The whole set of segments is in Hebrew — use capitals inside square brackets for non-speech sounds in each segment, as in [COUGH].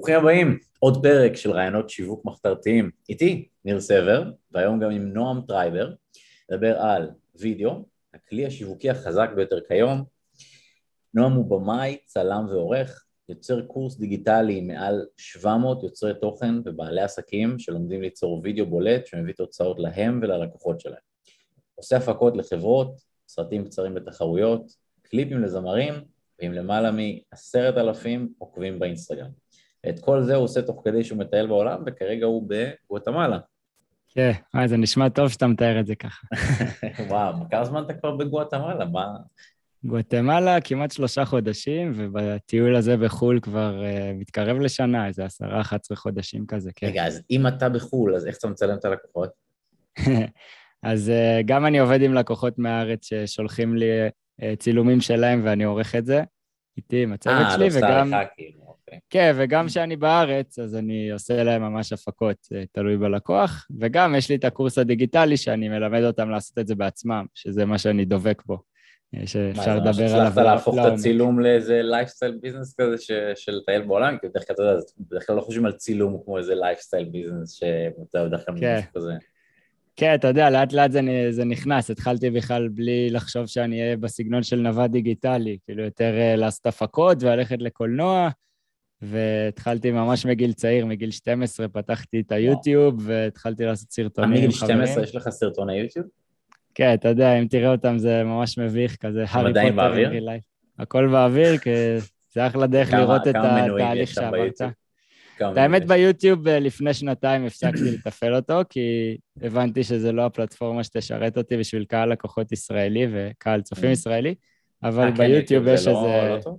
ברוכים הבאים, עוד פרק של רעיונות שיווק מחתרתיים. איתי, ניר סבר, והיום גם עם נועם טרייבר, נדבר על וידאו, הכלי השיווקי החזק ביותר כיום. נועם הוא במאי, צלם ועורך, יוצר קורס דיגיטלי עם מעל 700 יוצרי תוכן ובעלי עסקים שלומדים ליצור וידאו בולט שמביא תוצאות להם וללקוחות שלהם. עושה הפקות לחברות, סרטים קצרים לתחרויות, קליפים לזמרים ועם למעלה מעשרת אלפים עוקבים באינסטגרם. את כל זה הוא עושה תוך כדי שהוא מטייל בעולם, וכרגע הוא בגואטמלה. כן, וואי, זה נשמע טוב שאתה מתאר את זה ככה. [LAUGHS] וואו, כמה זמן אתה כבר בגואטמלה? מה... גואטמלה כמעט שלושה חודשים, ובטיול הזה בחו"ל כבר uh, מתקרב לשנה, איזה עשרה, אחת עשרה חודשים כזה, כן. רגע, אז אם אתה בחו"ל, אז איך אתה מצלם את הלקוחות? [LAUGHS] אז uh, גם אני עובד עם לקוחות מהארץ ששולחים לי uh, צילומים שלהם ואני עורך את זה, איתי עם הצוות שלי, וגם... אה, לא עושה לך כאילו. כן, וגם כשאני בארץ, אז אני עושה להם ממש הפקות, תלוי בלקוח, וגם יש לי את הקורס הדיגיטלי שאני מלמד אותם לעשות את זה בעצמם, שזה מה שאני דוגל בו. שאפשר לדבר עליו. מה, זה להפוך את הצילום לאיזה lifestyle business כזה של לטייל בעולם? כי בדרך כלל, אתה יודע, בדרך כלל לא חושבים על צילום כמו איזה lifestyle business שאתה בדרך כלל כן. כזה. כן, אתה יודע, לאט לאט זה, זה נכנס. התחלתי בכלל בלי לחשוב שאני אהיה בסגנון של נווד דיגיטלי, כאילו יותר אה, לעשות הפקות וללכת לקולנוע, והתחלתי ממש מגיל צעיר, מגיל 12 פתחתי את היוטיוב והתחלתי לעשות סרטונים חברים. מגיל 12 יש לך סרטוני יוטיוב? כן, אתה יודע, אם תראה אותם זה ממש מביך, כזה הארי פוטר. באוויר? הכל באוויר, כי זה אחלה דרך לראות את התהליך שעברת. האמת ביוטיוב אה, לפני שנתיים הפסקתי לתפעל אותו, כי הבנתי שזה לא הפלטפורמה שתשרת אותי בשביל קהל לקוחות ישראלי וקהל צופים mm. ישראלי, אבל אה, כן, ביוטיוב יש לא- איזה...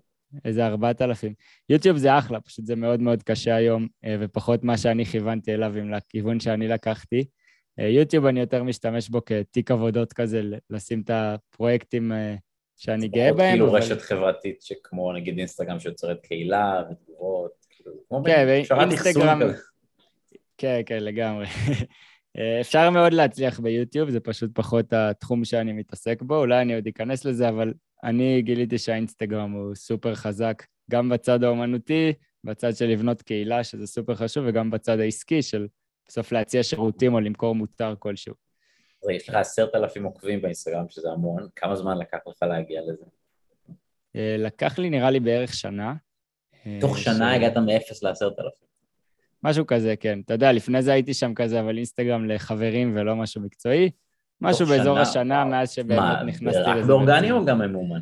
איזה ארבעת אלפים. יוטיוב זה אחלה, פשוט זה מאוד מאוד קשה היום, אה, ופחות מה שאני כיוונתי אליו עם לכיוון שאני לקחתי. יוטיוב אני יותר משתמש בו כתיק עבודות כזה, לשים את הפרויקטים שאני גאה בהם. כאילו אבל... רשת חברתית שכמו נגיד אינסטגרם שיוצרת קהילה ותגובות. כן, ואינסטגרם... כן, כן, לגמרי. [LAUGHS] אה, אפשר מאוד להצליח ביוטיוב, זה פשוט פחות התחום שאני מתעסק בו, אולי אני עוד אכנס לזה, אבל אני גיליתי שהאינסטגרם הוא סופר חזק, גם בצד האומנותי, בצד של לבנות קהילה, שזה סופר חשוב, וגם בצד העסקי של בסוף להציע שירותים או למכור מוצר כלשהו. יש לך עשרת אלפים עוקבים באינסטגרם, שזה המון, כמה זמן לקח לך להגיע לזה? אה, לקח לי נראה לי בערך שנה. תוך אה, שנה הגעת מ-0 לעשרת אלפים. משהו כזה, כן. אתה יודע, לפני זה הייתי שם כזה, אבל אינסטגרם לחברים ולא משהו מקצועי. משהו באזור שנה, השנה. מאז שבאמת מה, נכנסתי לזה. באורגני או גם ממומן?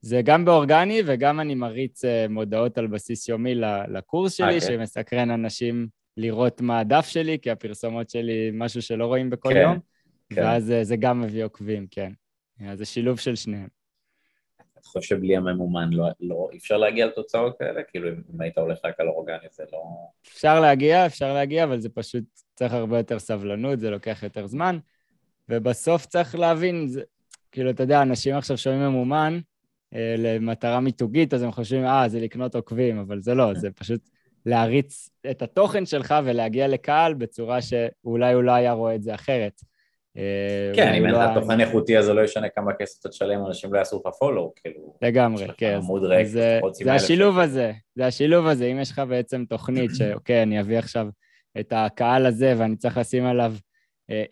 זה גם באורגני וגם אני מריץ uh, מודעות על בסיס יומי לקורס שלי, okay. אוקיי. שמסקרן אנשים לראות מה הדף שלי, כי הפרסומות שלי משהו שלא רואים בכל כן, יום, כן. ואז uh, זה גם מביא עוקבים, כן. אז זה שילוב של שניהם. חושב שבלי הממומן לא, לא, אפשר להגיע לתוצאות כאלה? כאילו, אם היית הולך רק על אורגני זה לא... אפשר להגיע, אפשר להגיע, אבל זה פשוט צריך הרבה יותר סבלנות, זה לוקח יותר זמן, ובסוף צריך להבין, זה, כאילו, אתה יודע, אנשים עכשיו שומעים ממומן אה, למטרה מיתוגית, אז הם חושבים, אה, זה לקנות עוקבים, אבל זה לא, זה פשוט להריץ את התוכן שלך ולהגיע לקהל בצורה שאולי הוא לא היה רואה את זה אחרת. אה, כן, אם אין לך לא תוכן איכותי אז זה לא ישנה כמה כסף אתה תשלם, אנשים לא יעשו לך פולו, כאילו... לגמרי, כן. זה השילוב הזה, זה השילוב הזה, אם יש לך בעצם תוכנית שאוקיי, [CLEARS THROAT] אני אביא עכשיו את הקהל הזה ואני צריך לשים עליו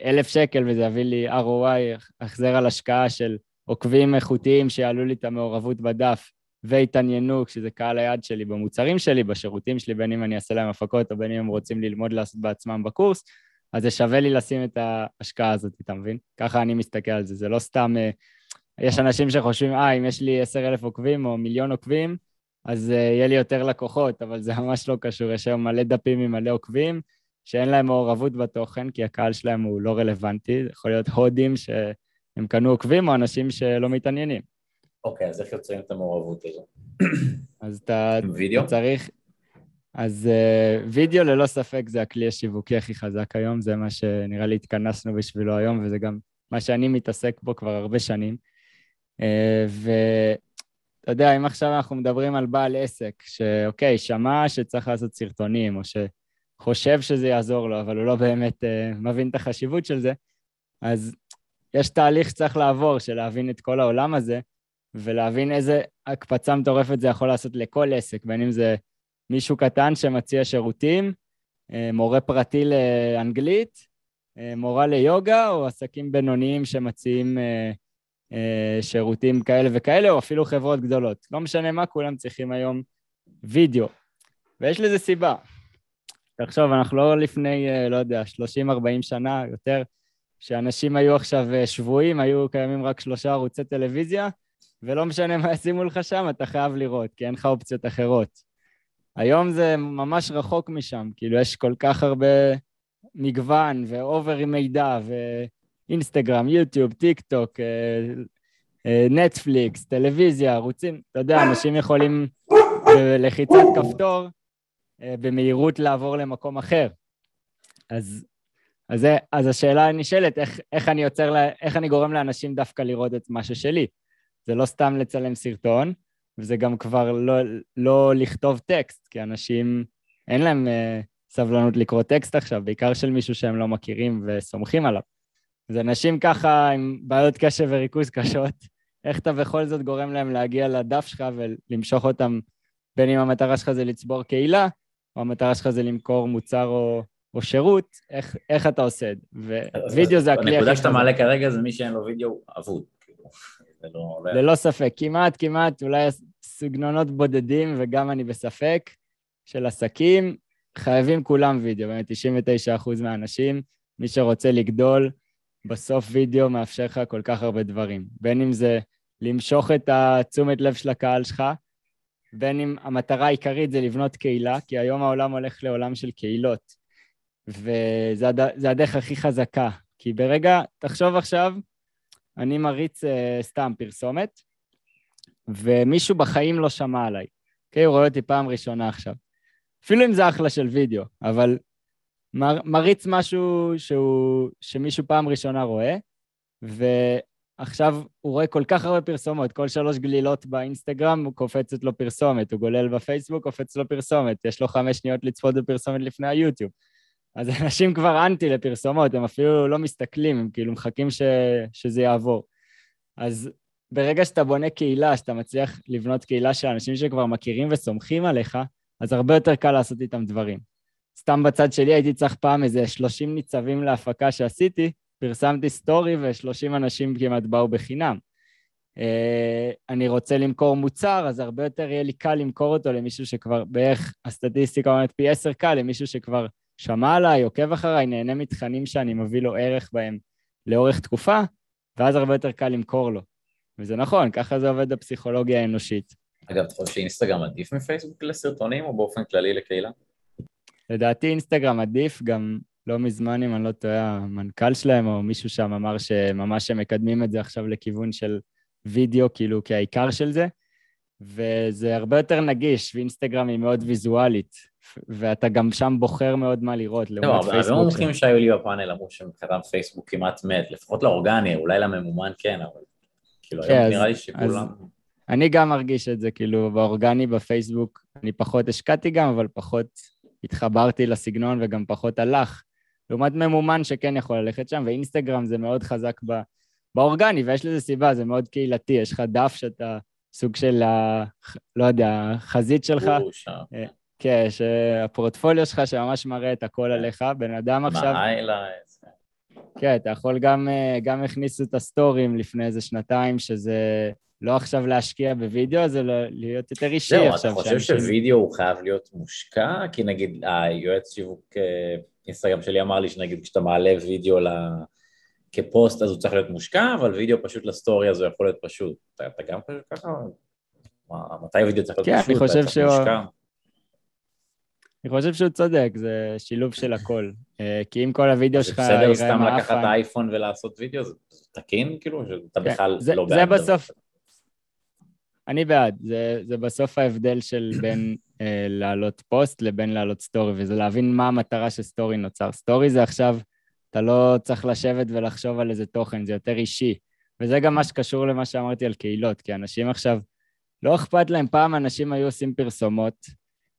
אלף שקל וזה יביא לי ROI, החזר על השקעה של עוקבים איכותיים שיעלו לי את המעורבות בדף והתעניינו, כשזה קהל היעד שלי במוצרים שלי, בשירותים שלי, בין אם אני אעשה להם הפקות או בין אם הם רוצים ללמוד לעשות בעצמם בקורס, אז זה שווה לי לשים את ההשקעה הזאת, אתה מבין? ככה אני מסתכל על זה, זה לא סתם... אה, יש אנשים שחושבים, אה, אם יש לי עשר אלף עוקבים או מיליון עוקבים, אז uh, יהיה לי יותר לקוחות, אבל זה ממש לא קשור. יש היום מלא דפים עם מלא עוקבים, שאין להם מעורבות בתוכן, כי הקהל שלהם הוא לא רלוונטי. זה יכול להיות הודים שהם קנו עוקבים, או אנשים שלא מתעניינים. אוקיי, okay, אז איך יוצרים את המעורבות הזו? אז אתה, אתה צריך... אז uh, וידאו ללא ספק זה הכלי השיווקי הכי חזק היום, זה מה שנראה לי התכנסנו בשבילו היום, וזה גם מה שאני מתעסק בו כבר הרבה שנים. Uh, ואתה יודע, אם עכשיו אנחנו מדברים על בעל עסק, שאוקיי, שמע שצריך לעשות סרטונים, או שחושב שזה יעזור לו, אבל הוא לא באמת uh, מבין את החשיבות של זה, אז יש תהליך שצריך לעבור, של להבין את כל העולם הזה, ולהבין איזה הקפצה מטורפת זה יכול לעשות לכל עסק, בין אם זה מישהו קטן שמציע שירותים, אה, מורה פרטי לאנגלית, אה, מורה ליוגה, או עסקים בינוניים שמציעים שירותים כאלה וכאלה, או אפילו חברות גדולות. לא משנה מה, כולם צריכים היום וידאו. ויש לזה סיבה. תחשוב, אנחנו לא לפני, לא יודע, 30-40 שנה, יותר, שאנשים היו עכשיו שבויים, היו קיימים רק שלושה ערוצי טלוויזיה, ולא משנה מה ישימו לך שם, אתה חייב לראות, כי אין לך אופציות אחרות. היום זה ממש רחוק משם, כאילו יש כל כך הרבה מגוון ו over מידע ואינסטגרם, יוטיוב, טיק טוק, אה, אה, נטפליקס, טלוויזיה, ערוצים, אתה יודע, אנשים יכולים בלחיצת כפתור אה, במהירות לעבור למקום אחר. אז, אז, אז השאלה הנשאלת, איך, איך אני יוצר, איך אני גורם לאנשים דווקא לראות את מה ששלי? זה לא סתם לצלם סרטון, וזה גם כבר לא, לא לכתוב טקסט, כי אנשים, אין להם uh, סבלנות לקרוא טקסט עכשיו, בעיקר של מישהו שהם לא מכירים וסומכים עליו. אז אנשים ככה עם בעיות קשב וריכוז קשות, איך אתה בכל זאת גורם להם להגיע לדף שלך ולמשוך אותם, בין אם המטרה שלך זה לצבור קהילה, או המטרה שלך זה למכור מוצר או, או שירות, איך, איך אתה עושה את זה. ווידאו זה הכלי הכי חזק. הנקודה שאתה מעלה כרגע זה מי שאין לו וידאו אבוד. לא... ללא ספק, כמעט, כמעט, אולי סגנונות בודדים, וגם אני בספק, של עסקים, חייבים כולם וידאו, באמת 99% מהאנשים, מי שרוצה לגדול, בסוף וידאו מאפשר לך כל כך הרבה דברים. בין אם זה למשוך את התשומת לב של הקהל שלך, בין אם המטרה העיקרית זה לבנות קהילה, כי היום העולם הולך לעולם של קהילות, וזה הד... הדרך הכי חזקה. כי ברגע, תחשוב עכשיו, אני מריץ uh, סתם פרסומת, ומישהו בחיים לא שמע עליי. אוקיי? הוא רואה אותי פעם ראשונה עכשיו. אפילו אם זה אחלה של וידאו, אבל מר, מריץ משהו שהוא, שמישהו פעם ראשונה רואה, ועכשיו הוא רואה כל כך הרבה פרסומות, כל שלוש גלילות באינסטגרם קופצת לו פרסומת, הוא גולל בפייסבוק, קופץ לו פרסומת, יש לו חמש שניות לצפות בפרסומת לפני היוטיוב. אז [LAUGHS] אנשים כבר אנטי לפרסומות, הם אפילו לא מסתכלים, הם כאילו מחכים ש... שזה יעבור. אז ברגע שאתה בונה קהילה, שאתה מצליח לבנות קהילה של אנשים שכבר מכירים וסומכים עליך, אז הרבה יותר קל לעשות איתם דברים. סתם בצד שלי הייתי צריך פעם איזה 30 ניצבים להפקה שעשיתי, פרסמתי סטורי ו-30 אנשים כמעט באו בחינם. Uh, אני רוצה למכור מוצר, אז הרבה יותר יהיה לי קל למכור אותו למישהו שכבר, בערך הסטטיסטיקה אומרת פי עשר קל, למישהו שכבר שמע עליי, עוקב אחריי, נהנה מתכנים שאני מביא לו ערך בהם לאורך תקופה, ואז הרבה יותר קל למכור לו. וזה נכון, ככה זה עובד בפסיכולוגיה האנושית. אגב, אתה חושב שאינסטגרם עדיף מפייסבוק לסרטונים או באופן כללי לקהילה? לדעתי אינסטגרם עדיף, גם לא מזמן, אם אני לא טועה, המנכ"ל שלהם או מישהו שם אמר שממש הם מקדמים את זה עכשיו לכיוון של וידאו, כאילו כעיקר של זה, וזה הרבה יותר נגיש, ואינסטגרם היא מאוד ויזואלית, ואתה גם שם בוחר מאוד מה לראות, לעומת פייסבוק. הרבה מומחים שהיו לי בפאנל אמרו שמבחינתם פייסבוק כמעט מת, לפחות לאורגני, אולי לממומן כן, אבל כאילו היום כן, נראה לי שכולם... אני גם מרגיש את זה, כאילו, באורגני בפייסבוק, אני פחות השקעתי גם, אבל פחות התחברתי לסגנון וגם פחות הלך. לעומת ממומן שכן יכול ללכת שם, ואינסטגרם זה מאוד חזק ב... באורגני, ויש לזה סיבה, זה מאוד קהילתי, יש לך דף שאתה סוג של, ה... לא יודע, החזית שלך. אה, כן, שהפורטפוליו שלך שממש מראה את הכל עליך, בן אדם עכשיו... מה highlights. כן, אתה יכול גם, אה, גם הכניסו את הסטורים לפני איזה שנתיים, שזה לא עכשיו להשקיע בווידאו, זה לא, להיות יותר אישי זהו, עכשיו. זהו, אתה חושב. שווידאו הוא חייב להיות מושקע? כי נגיד היועץ שיווק אה, אינסטגרם שלי אמר לי שנגיד כשאתה מעלה וידאו ל... כפוסט אז הוא צריך להיות מושקע, אבל וידאו פשוט לסטורי אז הוא יכול להיות פשוט. אתה, אתה גם חושב ככה? מתי וידאו צריך להיות כן, פשוט? כן, אני חושב שהוא... אני חושב שהוא צודק, זה שילוב של הכל. אה, כי אם כל הוידאו שלך יראה מעפן... זה בסדר סתם לקחת אייפון ולעשות וידאו? זה תקין כאילו? שאתה כן, בכלל זה, לא בעד? זה בסוף... אני בעד, זה, זה בסוף ההבדל של [CLEARS THROAT] בין אה, להעלות פוסט לבין להעלות סטורי, וזה להבין מה המטרה שסטורי נוצר. סטורי זה עכשיו, אתה לא צריך לשבת ולחשוב על איזה תוכן, זה יותר אישי. וזה גם מה שקשור למה שאמרתי על קהילות, כי אנשים עכשיו, לא אכפת להם, פעם אנשים היו עושים פרסומות,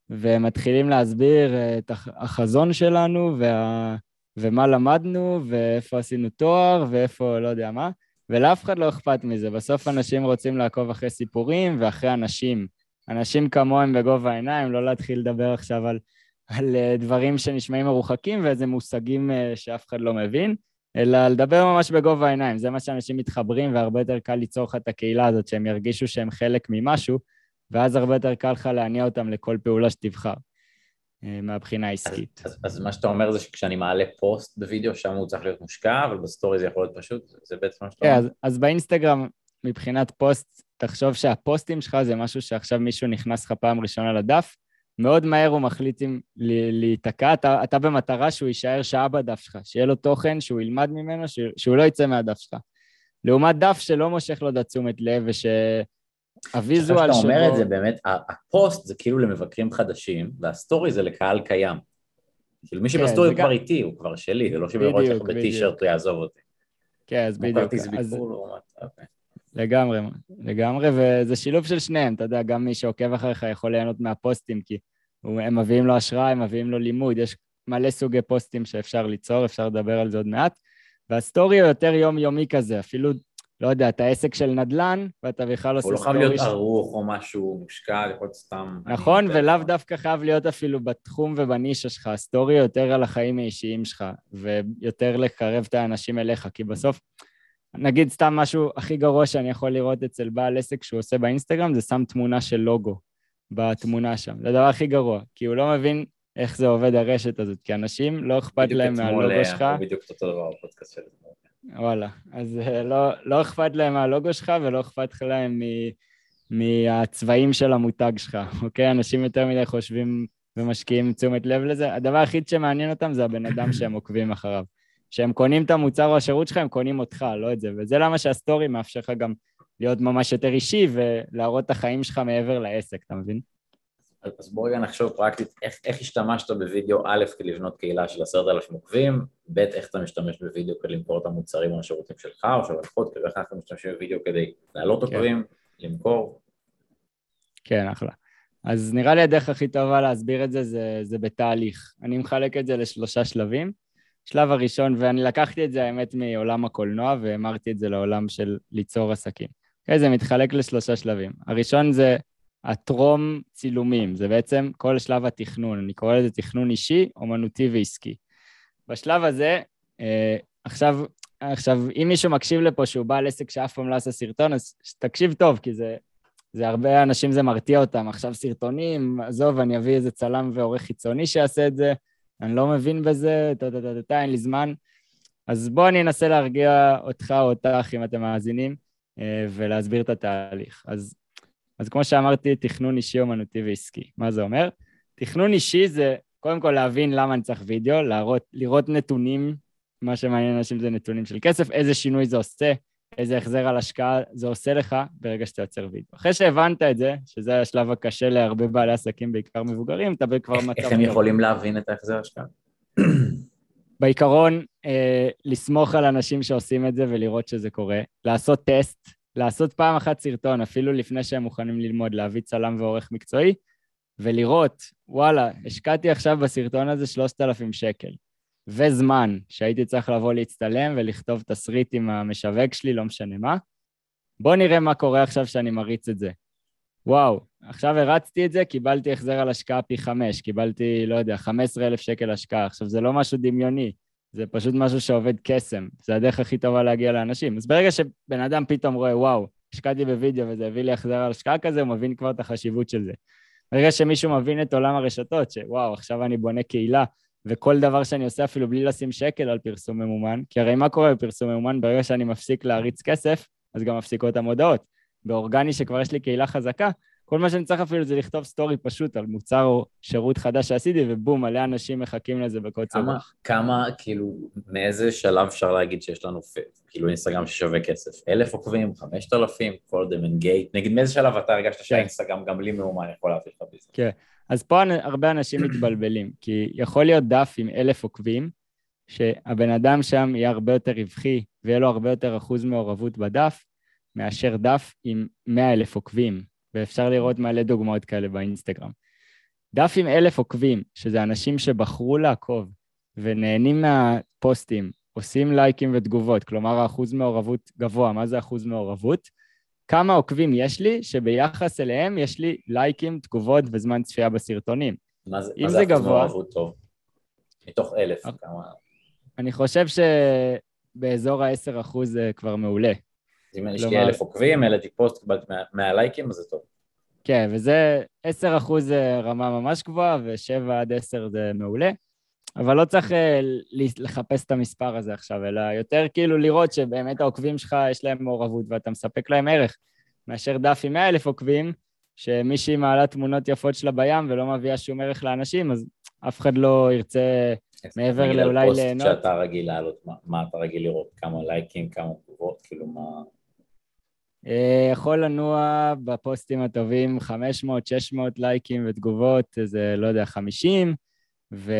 ומתחילים להסביר את החזון שלנו וה... ומה למדנו ואיפה עשינו תואר ואיפה לא יודע מה, ולאף אחד לא אכפת מזה. בסוף אנשים רוצים לעקוב אחרי סיפורים ואחרי אנשים, אנשים כמוהם בגובה העיניים, לא להתחיל לדבר עכשיו על, על אה, דברים שנשמעים מרוחקים ואיזה מושגים אה, שאף אחד לא מבין, אלא לדבר ממש בגובה העיניים. זה מה שאנשים מתחברים, והרבה יותר קל ליצור לך את הקהילה הזאת, שהם ירגישו שהם חלק ממשהו, ואז הרבה יותר קל לך להניע אותם לכל פעולה שתבחר. אה, מהבחינה העסקית. אז, אז, אז מה שאתה אומר זה שכשאני מעלה פוסט בווידאו, שם הוא צריך להיות מושקע, אבל בסטורי זה יכול להיות פשוט, זה בעצם מה שאתה כן, אומר. כן, אז, אז באינסטגרם, מבחינת פוסט, תחשוב שהפוסטים שלך זה משהו שעכשיו מישהו נכנס לך פעם ראשונה לדף, מאוד מהר הוא מחליט אם להיתקע, אתה, אתה במטרה שהוא יישאר שעה בדף שלך, שיהיה לו תוכן, שהוא ילמד ממנו, שהוא לא יצא מהדף שלך. לעומת דף שלא מושך לו את התשומת לב וש... הוויזואל שבו... כשאתה אומר את זה באמת, הפוסט זה כאילו למבקרים חדשים, והסטורי זה לקהל קיים. כאילו מי כן, שבסטורי הוא כבר איתי, הוא כבר שלי, זה לא שבאמת צריך בטישרט יעזוב אותי. כן, אז בדיוק. אוקיי. לגמרי, לגמרי, וזה שילוב של שניהם, אתה יודע, גם מי שעוקב אחריך יכול ליהנות מהפוסטים, כי הם מביאים לו השראה, הם מביאים לו לימוד, יש מלא סוגי פוסטים שאפשר ליצור, אפשר לדבר על זה עוד מעט, והסטורי הוא יותר יומיומי כזה, אפילו לא יודע, אתה עסק של נדל"ן, ואתה בכלל עושה סטורי... הוא לא חייב להיות ערוך או משהו מושקע, יכול להיות סתם... נכון, ולאו דווקא חייב להיות אפילו בתחום ובנישה שלך. הסטורי יותר על החיים האישיים שלך, ויותר לקרב את האנשים אליך, כי בסוף, נגיד סתם משהו הכי גרוע שאני יכול לראות אצל בעל עסק שהוא עושה באינסטגרם, זה שם תמונה של לוגו בתמונה שם. זה הדבר הכי גרוע, כי הוא לא מבין איך זה עובד הרשת הזאת, כי אנשים לא אכפת להם מהלוגו אה, שלך. בדיוק אותו דבר בפודקאסט שלי. וואלה, אז אה, לא, לא אכפת להם מהלוגו שלך ולא אכפת להם מ, מהצבעים של המותג שלך, אוקיי? אנשים יותר מדי חושבים ומשקיעים תשומת לב לזה. הדבר היחיד שמעניין אותם זה הבן אדם שהם עוקבים אחריו. כשהם קונים את המוצר או השירות שלך, הם קונים אותך, לא את זה. וזה למה שהסטורי מאפשר לך גם להיות ממש יותר אישי ולהראות את החיים שלך מעבר לעסק, אתה מבין? אז בוא רגע נחשוב פרקטית, איך, איך השתמשת בווידאו א' כדי לבנות קהילה של עשרת אלפים עוקבים, ב' איך אתה משתמש בווידאו כדי למכור את המוצרים או השירותים שלך או של הלקוחות, כאילו איך אנחנו משתמשים בווידאו כדי להעלות כן. עוקבים, למכור. כן, אחלה. אז נראה לי הדרך הכי טובה להסביר את זה, זה, זה בתהליך. אני מחלק את זה לשלושה שלבים. שלב הראשון, ואני לקחתי את זה, האמת, מעולם הקולנוע, והמרתי את זה לעולם של ליצור עסקים. Okay, זה מתחלק לשלושה שלבים. הראשון זה הטרום צילומים, זה בעצם כל שלב התכנון, אני קורא לזה תכנון אישי, אומנותי ועסקי. בשלב הזה, אה, עכשיו, עכשיו, אם מישהו מקשיב לפה שהוא בעל עסק שאף פעם לא עשה סרטון, אז תקשיב טוב, כי זה, זה הרבה אנשים, זה מרתיע אותם. עכשיו סרטונים, עזוב, אני אביא איזה צלם ועורך חיצוני שיעשה את זה, אני לא מבין בזה, טה-טה-טה, אין לי זמן. אז בוא אני אנסה להרגיע אותך או אותך, אם אתם מאזינים, אה, ולהסביר את התהליך. אז אז כמו שאמרתי, תכנון אישי, אומנותי ועסקי. מה זה אומר? תכנון אישי זה קודם כל להבין למה אני צריך וידאו, להראות, לראות נתונים, מה שמעניין אנשים זה נתונים של כסף, איזה שינוי זה עושה, איזה החזר על השקעה זה עושה לך ברגע שאתה יוצר וידאו. אחרי שהבנת את זה, שזה השלב הקשה להרבה בעלי עסקים, בעיקר מבוגרים, אתה כבר מצב... איך הם יכולים להבין את ההחזר השקעה? בעיקרון, אה, לסמוך על אנשים שעושים את זה ולראות שזה קורה, לעשות טסט, לעשות פעם אחת סרטון, אפילו לפני שהם מוכנים ללמוד, להביא צלם ועורך מקצועי, ולראות, וואלה, השקעתי עכשיו בסרטון הזה 3,000 שקל, וזמן שהייתי צריך לבוא להצטלם ולכתוב תסריט עם המשווק שלי, לא משנה מה. בואו נראה מה קורה עכשיו שאני מריץ את זה. וואו, עכשיו הרצתי את זה, קיבלתי החזר על השקעה פי חמש, קיבלתי, לא יודע, 15,000 שקל השקעה. עכשיו, זה לא משהו דמיוני, זה פשוט משהו שעובד קסם, זה הדרך הכי טובה להגיע לאנשים. אז ברגע שבן אדם פתאום רואה, וואו, השקעתי בווידאו וזה הביא לי החזר על השקעה כזה, הוא מבין כבר את החשיבות של זה. ברגע שמישהו מבין את עולם הרשתות, שוואו, עכשיו אני בונה קהילה, וכל דבר שאני עושה אפילו בלי לשים שקל על פרסום ממומן, כי הרי מה קורה בפרסום ממומן? ברגע שאני מפסיק להריץ כסף, אז גם מפסיקות המודעות. באורגני שכבר יש לי קהילה חזקה, כל מה שאני צריך אפילו זה לכתוב סטורי פשוט על מוצר או שירות חדש שעשיתי, ובום, מלא אנשים מחכים לזה בקוצר רוח. כמה, כאילו, מאיזה שלב אפשר להגיד שיש לנו, כאילו, אינסטגרם ששווה כסף? אלף עוקבים, חמשת אלפים, כולם engage, נגיד מאיזה שלב אתה הרגשת כן. שהאינסטגרם גם בלי ממומן יכול להפעיל לך ביזנס? כן, אז פה הרבה אנשים מתבלבלים, כי יכול להיות דף עם אלף עוקבים, שהבן אדם שם יהיה הרבה יותר רווחי ויהיה לו הרבה יותר אחוז מעורבות בדף, מאשר דף עם מאה אלף עוקבים, ואפשר לראות מלא דוגמאות כאלה באינסטגרם. דף עם אלף עוקבים, שזה אנשים שבחרו לעקוב ונהנים מהפוסטים, עושים לייקים ותגובות, כלומר האחוז מעורבות גבוה, מה זה אחוז מעורבות? כמה עוקבים יש לי, שביחס אליהם יש לי לייקים, תגובות וזמן צפייה בסרטונים. מה זה, מה זה גבוה... מעורבות טוב? מתוך אלף, אה, כמה... אני חושב שבאזור ה-10% זה כבר מעולה. אם יש לי אלף עוקבים, העליתי פוסט, קיבלתי 100 לייקים, אז זה טוב. כן, וזה 10% זה רמה ממש גבוהה, ו-7 עד 10 זה מעולה. אבל לא צריך אה, לחפש את המספר הזה עכשיו, אלא יותר כאילו לראות שבאמת העוקבים שלך יש להם מעורבות ואתה מספק להם ערך, מאשר דף עם 100 אלף עוקבים, שמישהי מעלה תמונות יפות שלה בים ולא מביאה שום ערך לאנשים, אז אף אחד לא ירצה מעבר לאולי ליהנות. כשאתה רגיל לעלות, מה, מה אתה רגיל לראות? כמה לייקים, כמה תגובות, כאילו מה... אה, יכול לנוע בפוסטים הטובים 500-600 לייקים ותגובות, איזה, לא יודע, 50, ו...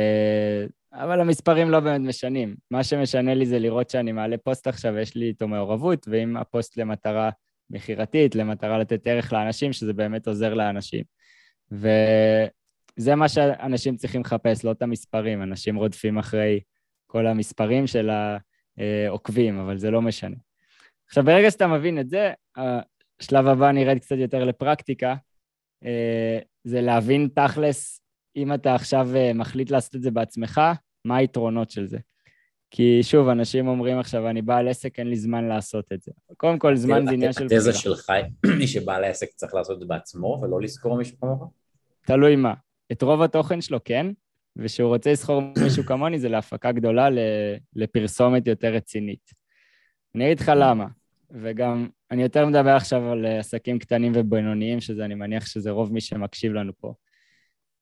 אבל המספרים לא באמת משנים. מה שמשנה לי זה לראות שאני מעלה פוסט עכשיו ויש לי איתו מעורבות, ואם הפוסט למטרה מכירתית, למטרה לתת ערך לאנשים, שזה באמת עוזר לאנשים. וזה מה שאנשים צריכים לחפש, לא את המספרים. אנשים רודפים אחרי כל המספרים של העוקבים, אבל זה לא משנה. עכשיו, ברגע שאתה מבין את זה, השלב הבא נרד קצת יותר לפרקטיקה, אה, זה להבין תכלס אם אתה עכשיו אה, מחליט לעשות את זה בעצמך, מה היתרונות של זה? כי שוב, אנשים אומרים עכשיו, אני בעל עסק, אין לי זמן לעשות את זה. קודם כל, זמן זה עניין של. התזה שלך, מי שבעל העסק צריך לעשות את זה בעצמו ולא לזכור מישהו כמוך? תלוי מה. את רוב התוכן שלו כן, ושהוא רוצה לזכור מישהו כמוני זה להפקה גדולה לפרסומת יותר רצינית. אני אגיד לך למה, וגם אני יותר מדבר עכשיו על עסקים קטנים ובינוניים, שזה אני מניח שזה רוב מי שמקשיב לנו פה.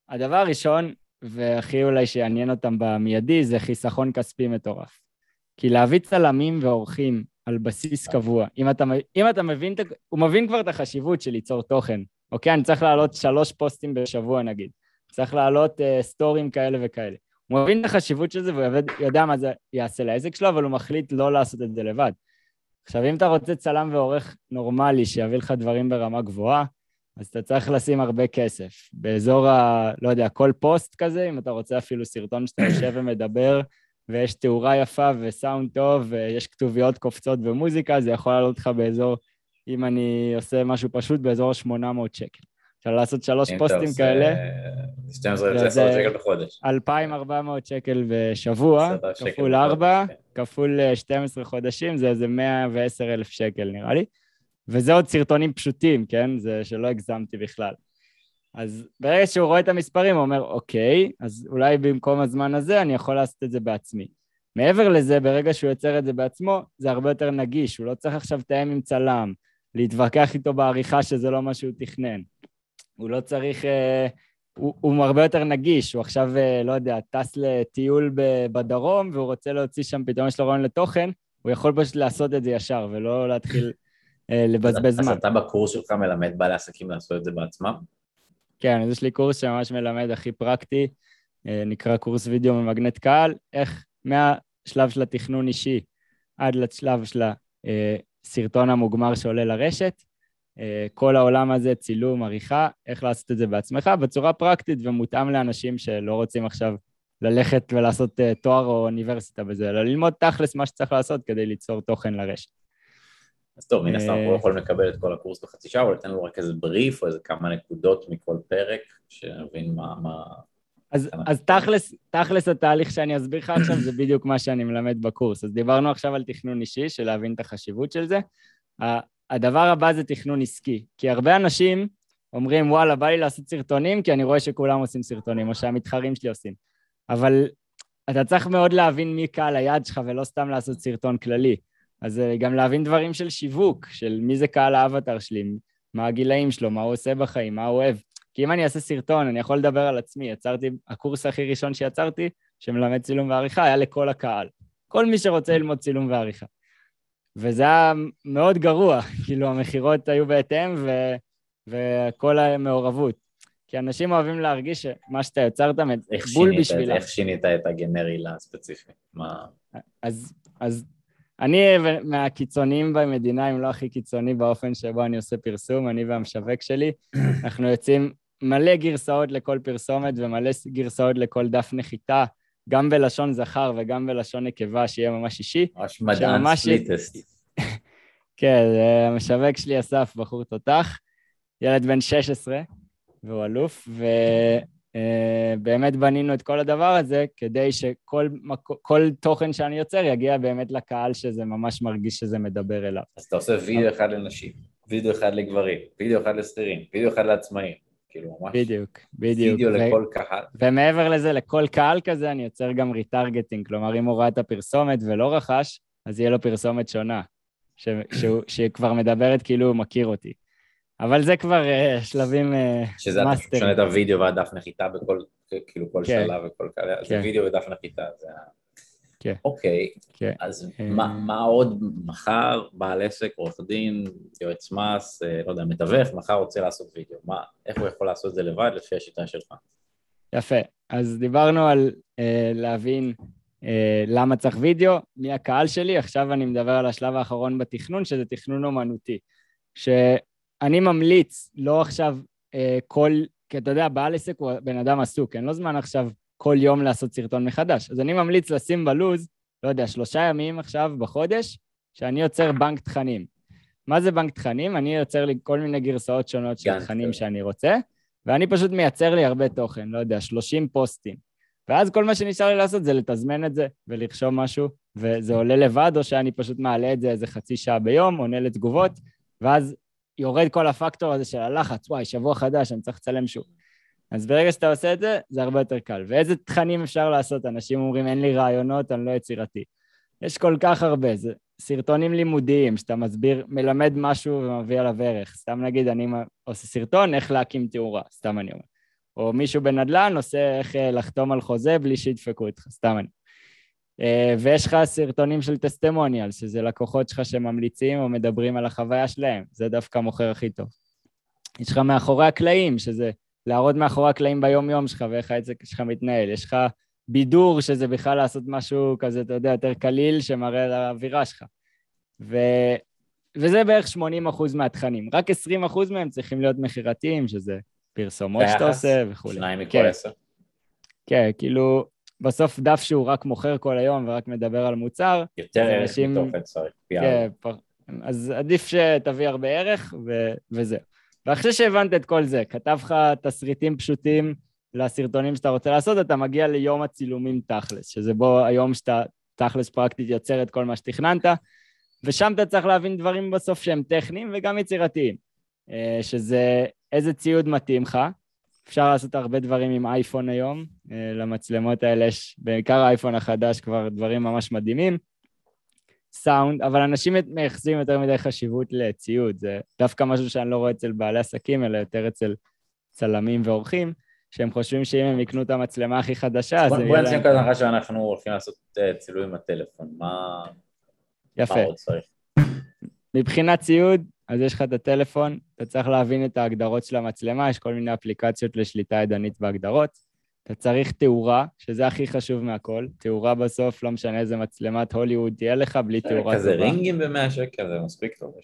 הדבר הראשון, והכי אולי שיעניין אותם במיידי, זה חיסכון כספי מטורף. כי להביא צלמים ועורכים על בסיס קבוע, אם אתה, אם אתה מבין, הוא מבין כבר את החשיבות של ליצור תוכן. אוקיי, אני צריך להעלות שלוש פוסטים בשבוע נגיד, צריך להעלות uh, סטורים כאלה וכאלה. הוא מבין את החשיבות של זה והוא יודע מה זה יעשה לעסק שלו, אבל הוא מחליט לא לעשות את זה לבד. עכשיו, אם אתה רוצה צלם ועורך נורמלי שיביא לך דברים ברמה גבוהה, אז אתה צריך לשים הרבה כסף. באזור ה... לא יודע, כל פוסט כזה, אם אתה רוצה אפילו סרטון שאתה יושב ומדבר, ויש תאורה יפה וסאונד טוב, ויש כתוביות קופצות ומוזיקה, זה יכול לעלות לך באזור, אם אני עושה משהו פשוט, באזור ה-800 שקל. אפשר לעשות שלוש פוסטים כאלה. 12,000 שקל בחודש. 2,400 שקל בשבוע, כפול 4, כן. כפול 12 אה, חודשים, זה איזה 110,000 שקל נראה לי. וזה עוד סרטונים פשוטים, כן? זה שלא הגזמתי בכלל. אז ברגע שהוא רואה את המספרים, הוא אומר, אוקיי, אז אולי במקום הזמן הזה אני יכול לעשות את זה בעצמי. מעבר לזה, ברגע שהוא יוצר את זה בעצמו, זה הרבה יותר נגיש, הוא לא צריך עכשיו לתאם עם צלם, להתווכח איתו בעריכה שזה לא מה שהוא תכנן. הוא לא צריך... אה, הוא, הוא הרבה יותר נגיש, הוא עכשיו, אה, לא יודע, טס לטיול בדרום והוא רוצה להוציא שם, פתאום יש לו רעיון לתוכן, הוא יכול פשוט לעשות את זה ישר ולא להתחיל אה, לבזבז זמן. אז אתה בקורס שלך מלמד בעלי עסקים לעשות את זה בעצמם? כן, אז יש לי קורס שממש מלמד הכי פרקטי, נקרא קורס וידאו ממגנט קהל, איך מהשלב של התכנון אישי עד לשלב של הסרטון המוגמר שעולה לרשת, כל העולם הזה, צילום, עריכה, איך לעשות את זה בעצמך בצורה פרקטית ומותאם לאנשים שלא רוצים עכשיו ללכת ולעשות תואר או אוניברסיטה בזה, אלא ללמוד תכלס מה שצריך לעשות כדי ליצור תוכן לרשת. אז טוב, מן הסתם אנחנו לא יכולים לקבל את כל הקורס בחצי שעה, אבל תן לנו רק איזה בריף או איזה כמה נקודות מכל פרק, שנבין מה... מה... אז, אז תכלס, תכלס התהליך שאני אסביר לך עכשיו זה בדיוק מה שאני מלמד בקורס. אז דיברנו עכשיו על תכנון אישי, של להבין את החשיבות של זה. הדבר הבא זה תכנון עסקי, כי הרבה אנשים אומרים, וואלה, בא לי לעשות סרטונים, כי אני רואה שכולם עושים סרטונים, או שהמתחרים שלי עושים. אבל אתה צריך מאוד להבין מי קהל היעד שלך, ולא סתם לעשות סרטון כללי. אז אה, גם להבין דברים של שיווק, של מי זה קהל האבטר שלי, מה הגילאים שלו, מה הוא עושה בחיים, מה הוא אוהב. כי אם אני אעשה סרטון, אני יכול לדבר על עצמי. יצרתי, הקורס הכי ראשון שיצרתי, שמלמד צילום ועריכה, היה לכל הקהל. כל מי שרוצה ללמוד צילום ועריכה. וזה היה מאוד גרוע, [LAUGHS] כאילו המכירות היו בהתאם ו... וכל המעורבות. כי אנשים אוהבים להרגיש שמה שאתה יצרת בול בשבילם. איך שינית את הגנרי לספציפי? מה... אז, אז אני מהקיצוניים במדינה, אם לא הכי קיצוני באופן שבו אני עושה פרסום, אני והמשווק שלי. [COUGHS] אנחנו יוצאים מלא גרסאות לכל פרסומת ומלא גרסאות לכל דף נחיתה, גם בלשון זכר וגם בלשון נקבה, שיהיה ממש אישי. ממש מדעי split test. כן, המשווק שלי אסף, בחור תותח, ילד בן 16, והוא אלוף, ובאמת אה, בנינו את כל הדבר הזה כדי שכל תוכן שאני יוצר יגיע באמת לקהל שזה ממש מרגיש שזה מדבר אליו. אז אתה עושה וידאו אחד לנשים, וידאו אחד לגברים, וידאו אחד לשכירים, וידאו אחד לעצמאים. כאילו ממש... בדיוק, בדיוק. וידאו ו... לכל קהל. ומעבר לזה, לכל קהל כזה אני יוצר גם retargeting, כלומר אם הוא ראה את הפרסומת ולא רכש, אז יהיה לו פרסומת שונה, ש... שהוא... [COUGHS] שכבר מדברת כאילו הוא מכיר אותי. אבל זה כבר אה, שלבים אה, שזה אתה משנה את הוידאו והדף נחיתה בכל, כאילו כל כן. שלב וכל כאלה, כן. זה וידאו ודף נחיתה, זה ה... כן. אוקיי, כן. אז אה, מה, מה עוד מחר בעל עסק, עורך דין, יועץ מס, לא יודע, מתווך, מחר רוצה לעשות וידאו, מה, איך הוא יכול לעשות את זה לבד לפי השיטה שלך? יפה, אז דיברנו על אה, להבין אה, למה צריך וידאו, מי הקהל שלי, עכשיו אני מדבר על השלב האחרון בתכנון, שזה תכנון אומנותי. שאני ממליץ, לא עכשיו אה, כל, כי אתה יודע, בעל עסק הוא בן אדם עסוק, אין לו זמן עכשיו כל יום לעשות סרטון מחדש. אז אני ממליץ לשים בלוז, לא יודע, שלושה ימים עכשיו בחודש, שאני יוצר בנק תכנים. מה זה בנק תכנים? אני יוצר לי כל מיני גרסאות שונות של תכנים שאני רוצה, ואני פשוט מייצר לי הרבה תוכן, לא יודע, 30 פוסטים. ואז כל מה שנשאר לי לעשות זה לתזמן את זה ולרשום משהו, וזה עולה לבד, או שאני פשוט מעלה את זה איזה חצי שעה ביום, עונה לתגובות, ואז יורד כל הפקטור הזה של הלחץ, וואי, שבוע חדש, אני צריך לצלם שוב. אז ברגע שאתה עושה את זה, זה הרבה יותר קל. ואיזה תכנים אפשר לעשות? אנשים אומרים, אין לי רעיונות, אני לא יצירתי. יש כל כך הרבה, זה סרטונים לימודיים, שאתה מסביר, מלמד משהו ומביא עליו ערך. סתם נגיד, אני עושה סרטון, איך להקים תאורה, סתם אני אומר. או מישהו בנדל"ן עושה איך אה, לחתום על חוזה בלי שידפקו אותך, סתם אני. אה, ויש לך סרטונים של טסטימוניאל, שזה לקוחות שלך שממליצים או מדברים על החוויה שלהם, זה דווקא מוכר הכי טוב. יש לך מאחורי הקלעים, שזה להראות מאחורי הקלעים ביום-יום שלך ואיך העסק שלך מתנהל. יש לך בידור, שזה בכלל לעשות משהו כזה, אתה יודע, יותר קליל, שמראה על האווירה שלך. ו... וזה בערך 80 אחוז מהתכנים. רק 20 אחוז מהם צריכים להיות מכירתיים, שזה פרסומות שאתה עושה וכולי. שניים מכל כן. עשר. כן, כאילו, בסוף דף שהוא רק מוכר כל היום ורק מדבר על מוצר. יותר ערך אנשים... מתוכן צריך. כן. אז עדיף שתביא הרבה ערך ו... וזהו. ואחרי שהבנת את כל זה, כתב לך תסריטים פשוטים לסרטונים שאתה רוצה לעשות, אתה מגיע ליום הצילומים תכלס, שזה בו היום שאתה תכלס פרקטית יוצר את כל מה שתכננת, ושם אתה צריך להבין דברים בסוף שהם טכניים וגם יצירתיים, אה, שזה איזה ציוד מתאים לך, אפשר לעשות הרבה דברים עם אייפון היום, אה, למצלמות האלה יש, בעיקר האייפון החדש, כבר דברים ממש מדהימים. סאונד, אבל אנשים מייחסים יותר מדי חשיבות לציוד, זה דווקא משהו שאני לא רואה אצל בעלי עסקים, אלא יותר אצל צלמים ועורכים, שהם חושבים שאם הם יקנו את המצלמה הכי חדשה, אז. בוא נצא כזה אחרי שאנחנו הולכים לעשות אה, צילום עם הטלפון, מה... יפה. מה עוד צריך? מבחינת ציוד, אז יש לך את הטלפון, אתה צריך להבין את ההגדרות של המצלמה, יש כל מיני אפליקציות לשליטה ידנית בהגדרות. אתה צריך תאורה, שזה הכי חשוב מהכל. תאורה בסוף, לא משנה איזה מצלמת הוליווד תהיה לך, בלי תאורה טובה. כזה רינגים במאה שקל, זה מספיק טוב.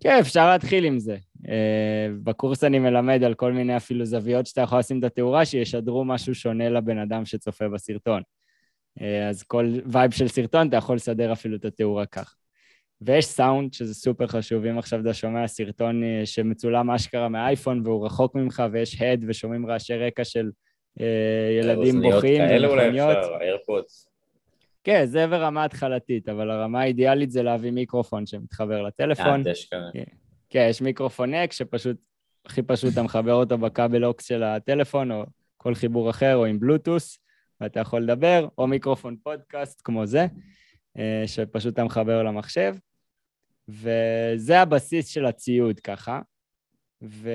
כן, אפשר להתחיל עם זה. אה, בקורס אני מלמד על כל מיני אפילו זוויות שאתה יכול לשים את התאורה, שישדרו משהו שונה לבן אדם שצופה בסרטון. אה, אז כל vibe של סרטון, אתה יכול לסדר אפילו את התאורה כך. ויש סאונד, שזה סופר חשוב, אם עכשיו אתה שומע סרטון אה, שמצולם אשכרה מהאייפון והוא רחוק ממך ויש הד ושומעים רעשי רקע של ילדים בוכים כאלה אולי אפשר, איירפודס. כן, זה ברמה התחלתית, אבל הרמה האידיאלית זה להביא מיקרופון שמתחבר לטלפון. אה, כאלה. כן, יש מיקרופון אק שפשוט, הכי פשוט אתה מחבר אותו בכבל אוקס של הטלפון, או כל חיבור אחר, או עם בלוטוס, ואתה יכול לדבר, או מיקרופון פודקאסט כמו זה, אה, שפשוט אתה מחבר למחשב. וזה הבסיס של הציוד ככה. ו...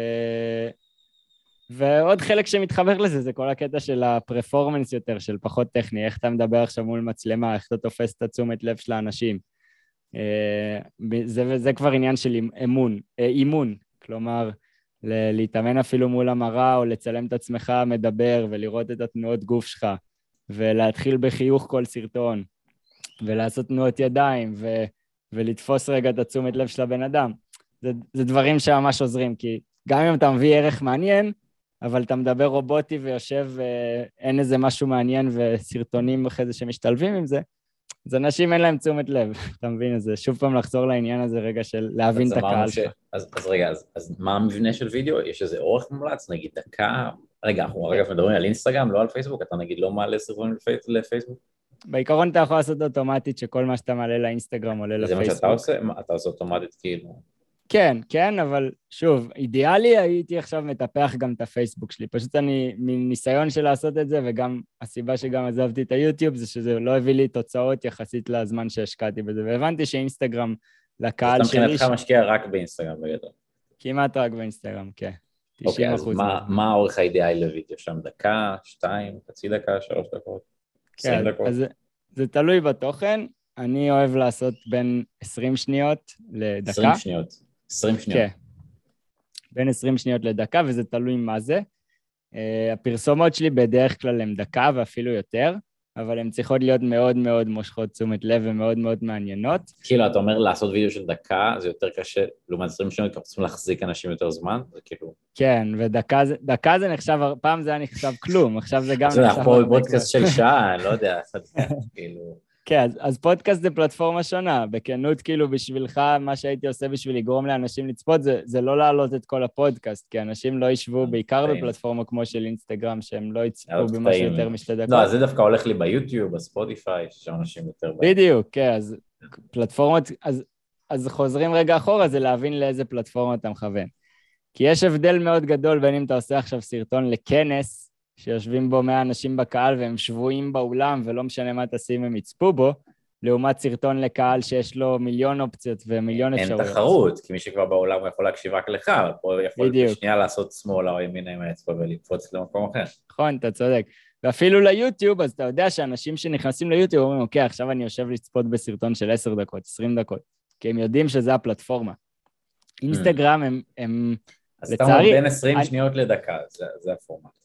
ועוד חלק שמתחבר לזה זה כל הקטע של הפרפורמנס יותר, של פחות טכני, איך אתה מדבר עכשיו מול מצלמה, איך אתה תופס את התשומת לב של האנשים. אה, זה, זה כבר עניין של אמון, אה, אימון, כלומר, להתאמן אפילו מול המראה או לצלם את עצמך מדבר ולראות את התנועות גוף שלך ולהתחיל בחיוך כל סרטון ולעשות תנועות ידיים ו, ולתפוס רגע את התשומת לב של הבן אדם. זה, זה דברים שממש עוזרים, כי גם אם אתה מביא ערך מעניין, אבל אתה מדבר רובוטי ויושב, אין איזה משהו מעניין וסרטונים אחרי זה שמשתלבים עם זה, אז אנשים אין להם תשומת לב, [LAUGHS] אתה מבין? אז שוב פעם לחזור לעניין הזה רגע של להבין את הקהל שלך. אז, אז רגע, אז, אז מה המבנה של וידאו? יש איזה אורך מומלץ? נגיד דקה? רגע, אנחנו אגב מדברים על אינסטגרם, לא על פייסבוק? אתה נגיד לא מעלה סרטונים לפייסבוק? בעיקרון אתה יכול לעשות אוטומטית שכל מה שאתה מעלה לאינסטגרם עולה לפייסבוק. זה מה שאתה עושה? אתה עושה אוטומטית כאילו... כן, כן, אבל שוב, אידיאלי הייתי עכשיו מטפח גם את הפייסבוק שלי. פשוט אני, מניסיון של לעשות את זה, וגם הסיבה שגם עזבתי את היוטיוב, זה שזה לא הביא לי תוצאות יחסית לזמן שהשקעתי בזה, והבנתי שאינסטגרם לקהל שלי... אז מבחינתך משקיע רק באינסטגרם בגדול. כמעט רק באינסטגרם, כן. אוקיי, אז מה, מה האורך האידיאלי לוידאו שם? דקה, שתיים, חצי דקה, שלוש דקות, כן, דקות? אז זה, זה תלוי בתוכן. אני אוהב לעשות בין 20 שניות לדקה. 20 שניות. 20 שניות. כן. בין 20 שניות לדקה, וזה תלוי מה זה. Uh, הפרסומות שלי בדרך כלל הן דקה ואפילו יותר, אבל הן צריכות להיות מאוד מאוד מושכות תשומת לב ומאוד מאוד מעניינות. כאילו, אתה אומר לעשות וידאו של דקה, זה יותר קשה, לעומת 20 שניות, כי אנחנו צריכים להחזיק אנשים יותר זמן, זה כאילו... כן, ודקה זה, זה נחשב, פעם זה היה נחשב כלום, עכשיו זה גם נחשב... אנחנו פה בפודקאסט של שעה, אני לא [LAUGHS] יודע, כאילו... כן, אז, אז פודקאסט זה פלטפורמה שונה. בכנות, כאילו, בשבילך, מה שהייתי עושה בשביל לגרום לאנשים לצפות, זה, זה לא להעלות את כל הפודקאסט, כי אנשים לא ישבו, בעיקר בפלטפורמה כמו של אינסטגרם, שהם לא יצפו במשהו יותר משתי דקות. לא, זה דווקא הולך לי ביוטיוב, בספוטיפיי, ששם אנשים יותר... בדיוק, כן, אז פלטפורמות... אז, אז חוזרים רגע אחורה, זה להבין לאיזה פלטפורמה אתה מכוון. כי יש הבדל מאוד גדול בין אם אתה עושה עכשיו סרטון לכנס, שיושבים בו 100 אנשים בקהל והם שבויים באולם ולא משנה מה תשים הם יצפו בו, לעומת סרטון לקהל שיש לו מיליון אופציות ומיליון אפשרויות. אין תחרות, כי מי שכבר באולם יכול להקשיב רק לך, אבל פה יכול בשנייה לעשות שמאלה או ימינה עם האצבע ולקפוץ למקום אחר. נכון, אתה צודק. ואפילו ליוטיוב, אז אתה יודע שאנשים שנכנסים ליוטיוב אומרים, אוקיי, עכשיו אני יושב לצפות בסרטון של 10 דקות, 20 דקות, כי הם יודעים שזה הפלטפורמה. אינסטגרם הם, הם אז לצערי... אז אתה אומר בין 20 אני... שניות לדקה, זה, זה הפורמט.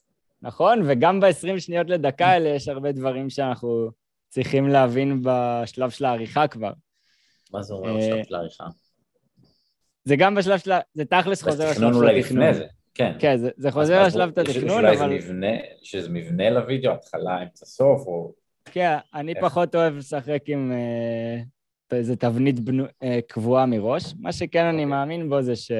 נכון? וגם ב-20 שניות לדקה האלה יש הרבה דברים שאנחנו צריכים להבין בשלב של העריכה כבר. מה זה אומר בשלב של העריכה? זה גם בשלב של ה... זה תכלס חוזר לשלב של התכנון. כן. כן, זה, זה חוזר לשלב את התכנון, אבל... יש אולי איזה מבנה, לוידאו, התחלה, אמצע, סוף, או... כן, אני? פחות אוהב לשחק עם אה, איזה תבנית בנו, אה, קבועה מראש. מה שכן אני אוקיי. מאמין בו זה ש...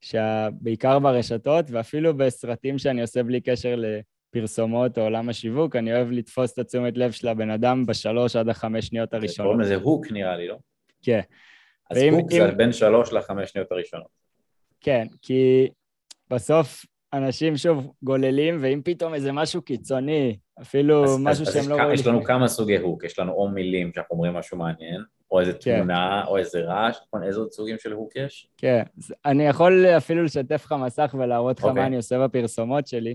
שבעיקר ברשתות, ואפילו בסרטים שאני עושה בלי קשר לפרסומות או עולם השיווק, אני אוהב לתפוס את התשומת לב של הבן אדם בשלוש עד החמש שניות הראשונות. קוראים לזה הוק נראה לי, לא? כן. אז ואם, הוק אם... זה בין שלוש לחמש שניות הראשונות. כן, כי בסוף אנשים שוב גוללים, ואם פתאום איזה משהו קיצוני, אפילו אז, משהו אז, שהם אז לא רואים... יש לנו כמה סוגי הוק, יש לנו או מילים שאנחנו אומרים משהו מעניין, או איזה כן. תמונה, או איזה רעש, נכון? איזה עוד סוגים של הוק יש? כן, אני יכול אפילו לשתף לך מסך ולהראות לך okay. מה אוקיי. אני עושה בפרסומות שלי.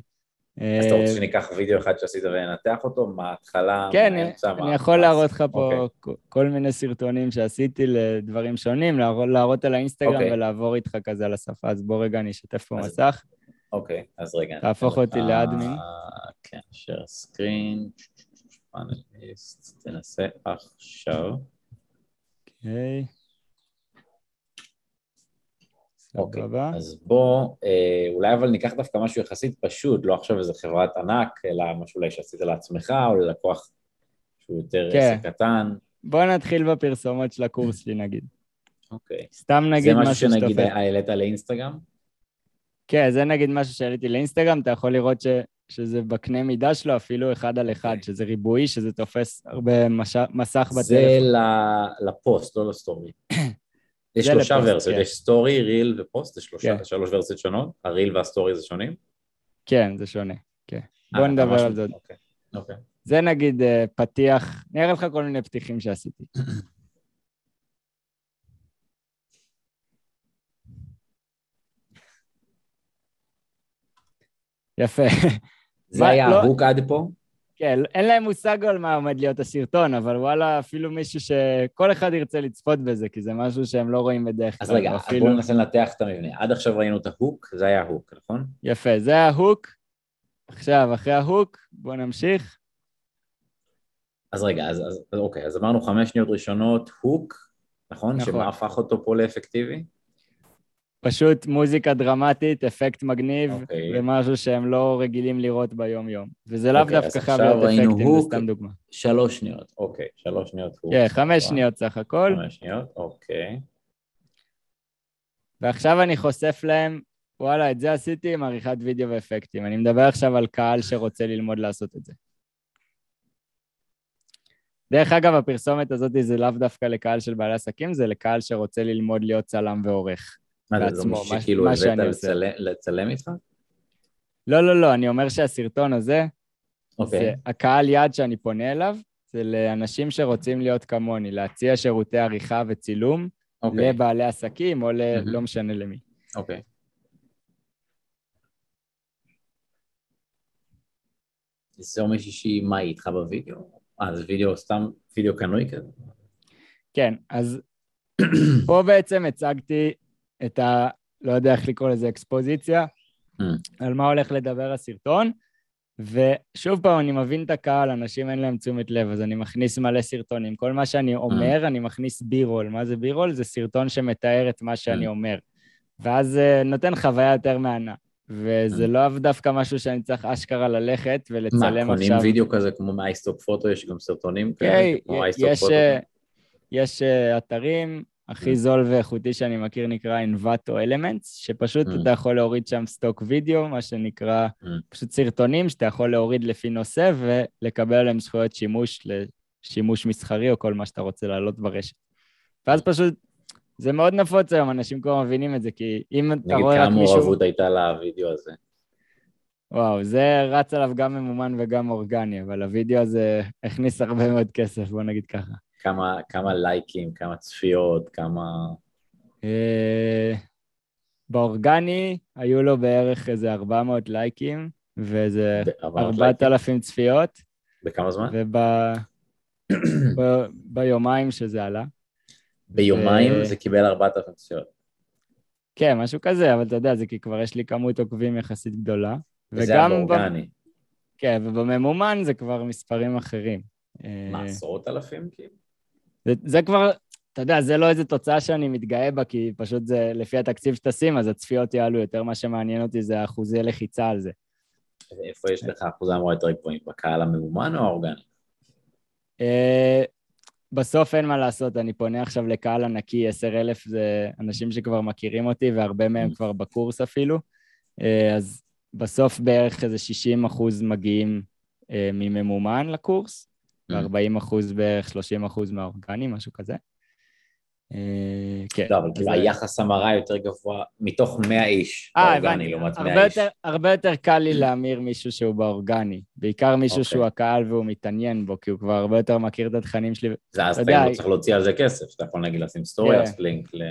אז אתה רוצה אה, שניקח וידאו אחד שעשית וננתח אותו? מה ההתחלה, כן, מה האמצע, מה... אני יכול להראות לך פה okay. אוקיי. כל מיני סרטונים שעשיתי לדברים שונים, להראות על האינסטגרם okay. אוקיי. ולעבור איתך כזה על השפה, אז בוא רגע אני אשתף פה אז... מסך. אוקיי, אז רגע. תהפוך אותי לאדמין. כן, share screen, תנסה עכשיו. אוקיי. אוקיי, אז בוא, אה, אולי אבל ניקח דווקא משהו יחסית פשוט, לא עכשיו איזה חברת ענק, אלא משהו אולי שעשית לעצמך, או ללקוח שהוא יותר כן. עסק קטן. בוא נתחיל בפרסומות של הקורס שלי נגיד. אוקיי. סתם נגיד משהו שתופס. זה משהו שנגיד העלית לאינסטגרם? כן, זה נגיד משהו שהעליתי לאינסטגרם, אתה יכול לראות ש... שזה בקנה מידה שלו אפילו אחד על אחד, okay. אוקיי. שזה ריבועי, שזה תופס הרבה מש... מסך בטלפון. זה לפוסט, לא לסטורי. [COUGHS] יש שלושה ורסיות, כן. יש סטורי, reel ופוסט, זה שלושה, כן. שלוש ורסיות שונות, ה reel והסטורי זה שונים? כן, זה שונה, כן. אה, בוא נדבר על זה. אוקיי, אוקיי. זה נגיד אה, פתיח, אני אראה לך כל מיני פתיחים שעשיתי. [COUGHS] יפה. זה היה לא... ההוק עד פה? כן, אין להם מושג על מה עומד להיות הסרטון, אבל וואלה, אפילו מישהו שכל אחד ירצה לצפות בזה, כי זה משהו שהם לא רואים בדרך כלל. אז רגע, אפילו... בואו ננסה לנתח את המבנה. עד עכשיו ראינו את ההוק, זה היה ההוק, נכון? יפה, זה ה hook. עכשיו, אחרי ה hook, בואו נמשיך. אז רגע, אז, אז אוקיי, אז אמרנו חמש שניות ראשונות, hook, נכון? נכון. שמה הפך אותו פה לאפקטיבי? פשוט מוזיקה דרמטית, אפקט מגניב, okay. אוקיי. ומשהו שהם לא רגילים לראות ביום-יום. וזה לאו okay, אוקיי, דווקא חייב להיות אפקטים, זה סתם דוגמה. שלוש שניות, אוקיי, okay, שלוש שניות. כן, yeah, חמש שניות סך הכל. חמש שניות, אוקיי. Okay. ועכשיו אני חושף להם, וואלה, את זה עשיתי עם עריכת וידאו ואפקטים. אני מדבר עכשיו על קהל שרוצה ללמוד לעשות את זה. דרך אגב, הפרסומת הזאת זה לאו דווקא לקהל של בעלי עסקים, זה לקהל שרוצה ללמוד להיות צלם ועורך. מה זה, זה מישהו שכאילו הבאת לצלם, לצלם איתך? לא, לא, לא, אני אומר שהסרטון הזה, okay. אוקיי. זה הקהל יעד שאני פונה אליו, זה לאנשים שרוצים להיות כמוני, להציע שירותי עריכה וצילום okay. אוקיי. לבעלי עסקים או ל... mm-hmm. לא משנה למי. אוקיי. Okay. זה אומר שהיא מה איתך בווידאו? אה, זה וידאו סתם, וידאו קנוי כזה? כן, אז [CLEARS THROAT] פה בעצם הצגתי את ה... לא יודע איך לקרוא לזה אקספוזיציה, mm. על מה הולך לדבר הסרטון, ושוב פעם, אני מבין את הקהל, אנשים אין להם תשומת לב, אז אני מכניס מלא סרטונים. כל מה שאני אומר, mm. אני מכניס B-roll. מה זה B-roll? זה סרטון שמתאר את מה שאני mm. אומר. ואז זה נותן חוויה יותר מהנה. וזה לא דווקא משהו שאני צריך אשכרה ללכת ולצלם עכשיו. מה, קונים וידאו כזה כמו מ iStockphoto, יש גם סרטונים כאלה? כן, יש, יש אה, אתרים, הכי זול ואיכותי שאני מכיר נקרא Envato Elements, שפשוט mm. אתה יכול להוריד שם stock video, מה שנקרא mm. פשוט סרטונים שאתה יכול להוריד לפי נושא ולקבל עליהם זכויות שימוש לשימוש מסחרי או כל מה שאתה רוצה להעלות ברשת. ואז פשוט זה מאוד נפוץ היום, אנשים כבר מבינים את זה, כי אם אתה רואה רק מישהו... נגיד כמה מעורבות הייתה לוידאו הזה. וואו, זה רץ עליו גם ממומן וגם אורגני, אבל הוידאו הזה הכניס הרבה מאוד כסף, בוא נגיד ככה. כמה, כמה לייקים, כמה צפיות, כמה... אה, באורגני היו לו בערך איזה 400 לייקים, ואיזה 4,000 צפיות. בכמה זמן? וביומיים [CLEARS THROAT] שזה עלה. ביומיים ו... זה קיבל 4,000 צפיות. כן, משהו כזה, אבל אתה יודע, זה כי כבר יש לי כמות עוקבים יחסית גדולה. וזה באורגני. ב... כן, ובממומן זה כבר מספרים אחרים. מה, עשרות אלפים כאילו? זה, זה כבר, אתה יודע, זה לא איזה תוצאה שאני מתגאה בה, כי פשוט זה לפי התקציב שתשים, אז הצפיות יעלו יותר, מה שמעניין אותי זה אחוזי לחיצה על זה. ואיפה יש לך אחוזי המורה יותר גבוהים? בקהל הממומן או האורגני? אה, בסוף אין מה לעשות, אני פונה עכשיו לקהל ענקי, 10,000 זה אנשים שכבר מכירים אותי, והרבה מהם mm. כבר בקורס אפילו, אה, אז בסוף בערך איזה 60 אחוז מגיעים אה, מממומן לקורס. ו-40 אחוז בערך 30 אחוז מהאורגני, משהו כזה. אה, כן. לא, אבל כאילו היחס המרה יותר גבוה מתוך 100 איש אה, באורגני לעומת 100 איש. הרבה יותר קל לי להמיר מישהו שהוא באורגני, בעיקר מישהו אוקיי. שהוא הקהל והוא מתעניין בו, כי הוא כבר הרבה יותר מכיר את התכנים שלי. זה אז אתה לא צריך להוציא על זה כסף, אתה יכול נגיד לשים סטורי, כן. לינק ל...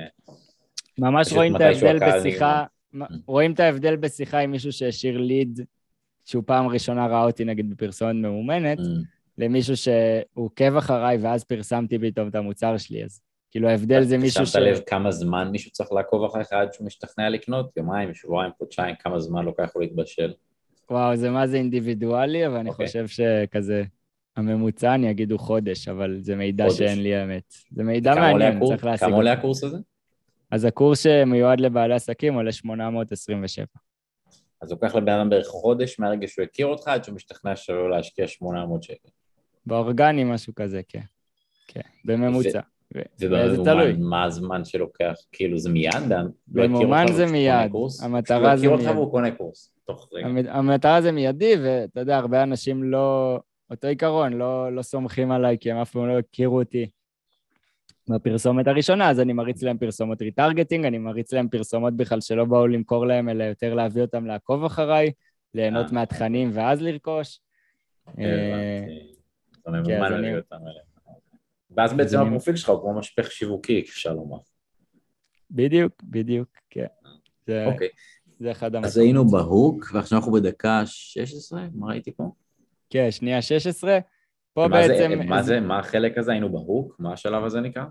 ממש רואים את ההבדל בשיחה, רואים את ההבדל בשיחה עם מישהו שהשאיר ליד, שהוא פעם ראשונה ראה אותי נגיד בפרסומת ממומנת, mm. למישהו שהוא עוקב אחריי ואז פרסמתי פתאום את המוצר שלי, אז כאילו ההבדל זה מישהו ש... שמת לב כמה זמן מישהו צריך לעקוב אחריך עד שהוא משתכנע לקנות? יומיים, שבועיים, חודשיים, כמה זמן לוקח לו להתבשל? וואו, זה מה זה אינדיבידואלי, אבל אני okay. אוקיי. חושב שכזה, הממוצע אני אגיד הוא חודש, אבל זה מידע חודש. שאין לי אמת. זה מידע מעניין, צריך להשיג. כמה עולה הקורס הזה? אז הקורס שמיועד לבעלי עסקים עולה 827. אז לוקח לבן אדם בערך חודש מהרגע שהוא הכיר אותך עד שהוא משתכנע שלא להשקיע 800 שקל. באורגני משהו כזה, כן. כן, בממוצע. וזה תלוי. מה הזמן שלוקח? כאילו זה מיד? לא במומן זה מיד, המטרה זה מיד. אותך והוא קונה קורס, תוך רגע. המטרה זה מיידי, ואתה יודע, הרבה אנשים לא... אותו עיקרון, לא, לא סומכים עליי, כי הם אף פעם לא הכירו אותי בפרסומת הראשונה, אז אני מריץ להם פרסומות retargeting, אני מריץ להם פרסומות בכלל שלא באו למכור להם, אלא יותר להביא אותם לעקוב אחריי, ליהנות אה. מהתכנים ואז לרכוש. הבנתי. זה ממומן אותם אליהם. ואז בעצם הפרופיל שלך הוא כמו משפך שיווקי, אפשר לומר. בדיוק, בדיוק, כן. זה, אוקיי. זה אחד המקומות. אז היינו בהוק, ועכשיו אנחנו בדקה 16, מה ראיתי פה? כן, שנייה 16. פה מה בעצם... זה, מה זה, מה החלק הזה? היינו בהוק? מה השלב הזה נקרא?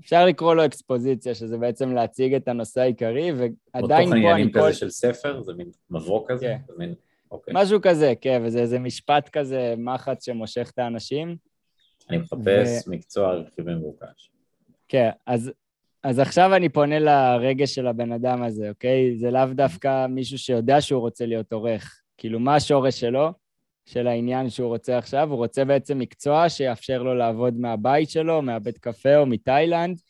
אפשר לקרוא לו אקספוזיציה, שזה בעצם להציג את הנושא העיקרי, ועדיין פה אני... אותו עניינים כזה של ספר? זה מין מבוא כזה? כן. מין... אוקיי. משהו כזה, כן, וזה איזה משפט כזה, מחץ שמושך את האנשים. אני מחפש ו... מקצוע רכיבים מבוקש. כן, אז אז עכשיו אני פונה לרגש של הבן אדם הזה, אוקיי? זה לאו דווקא מישהו שיודע שהוא רוצה להיות עורך. כאילו, מה השורש שלו, של העניין שהוא רוצה עכשיו? הוא רוצה בעצם מקצוע שיאפשר לו לעבוד מהבית שלו, מהבית קפה או מתאילנד,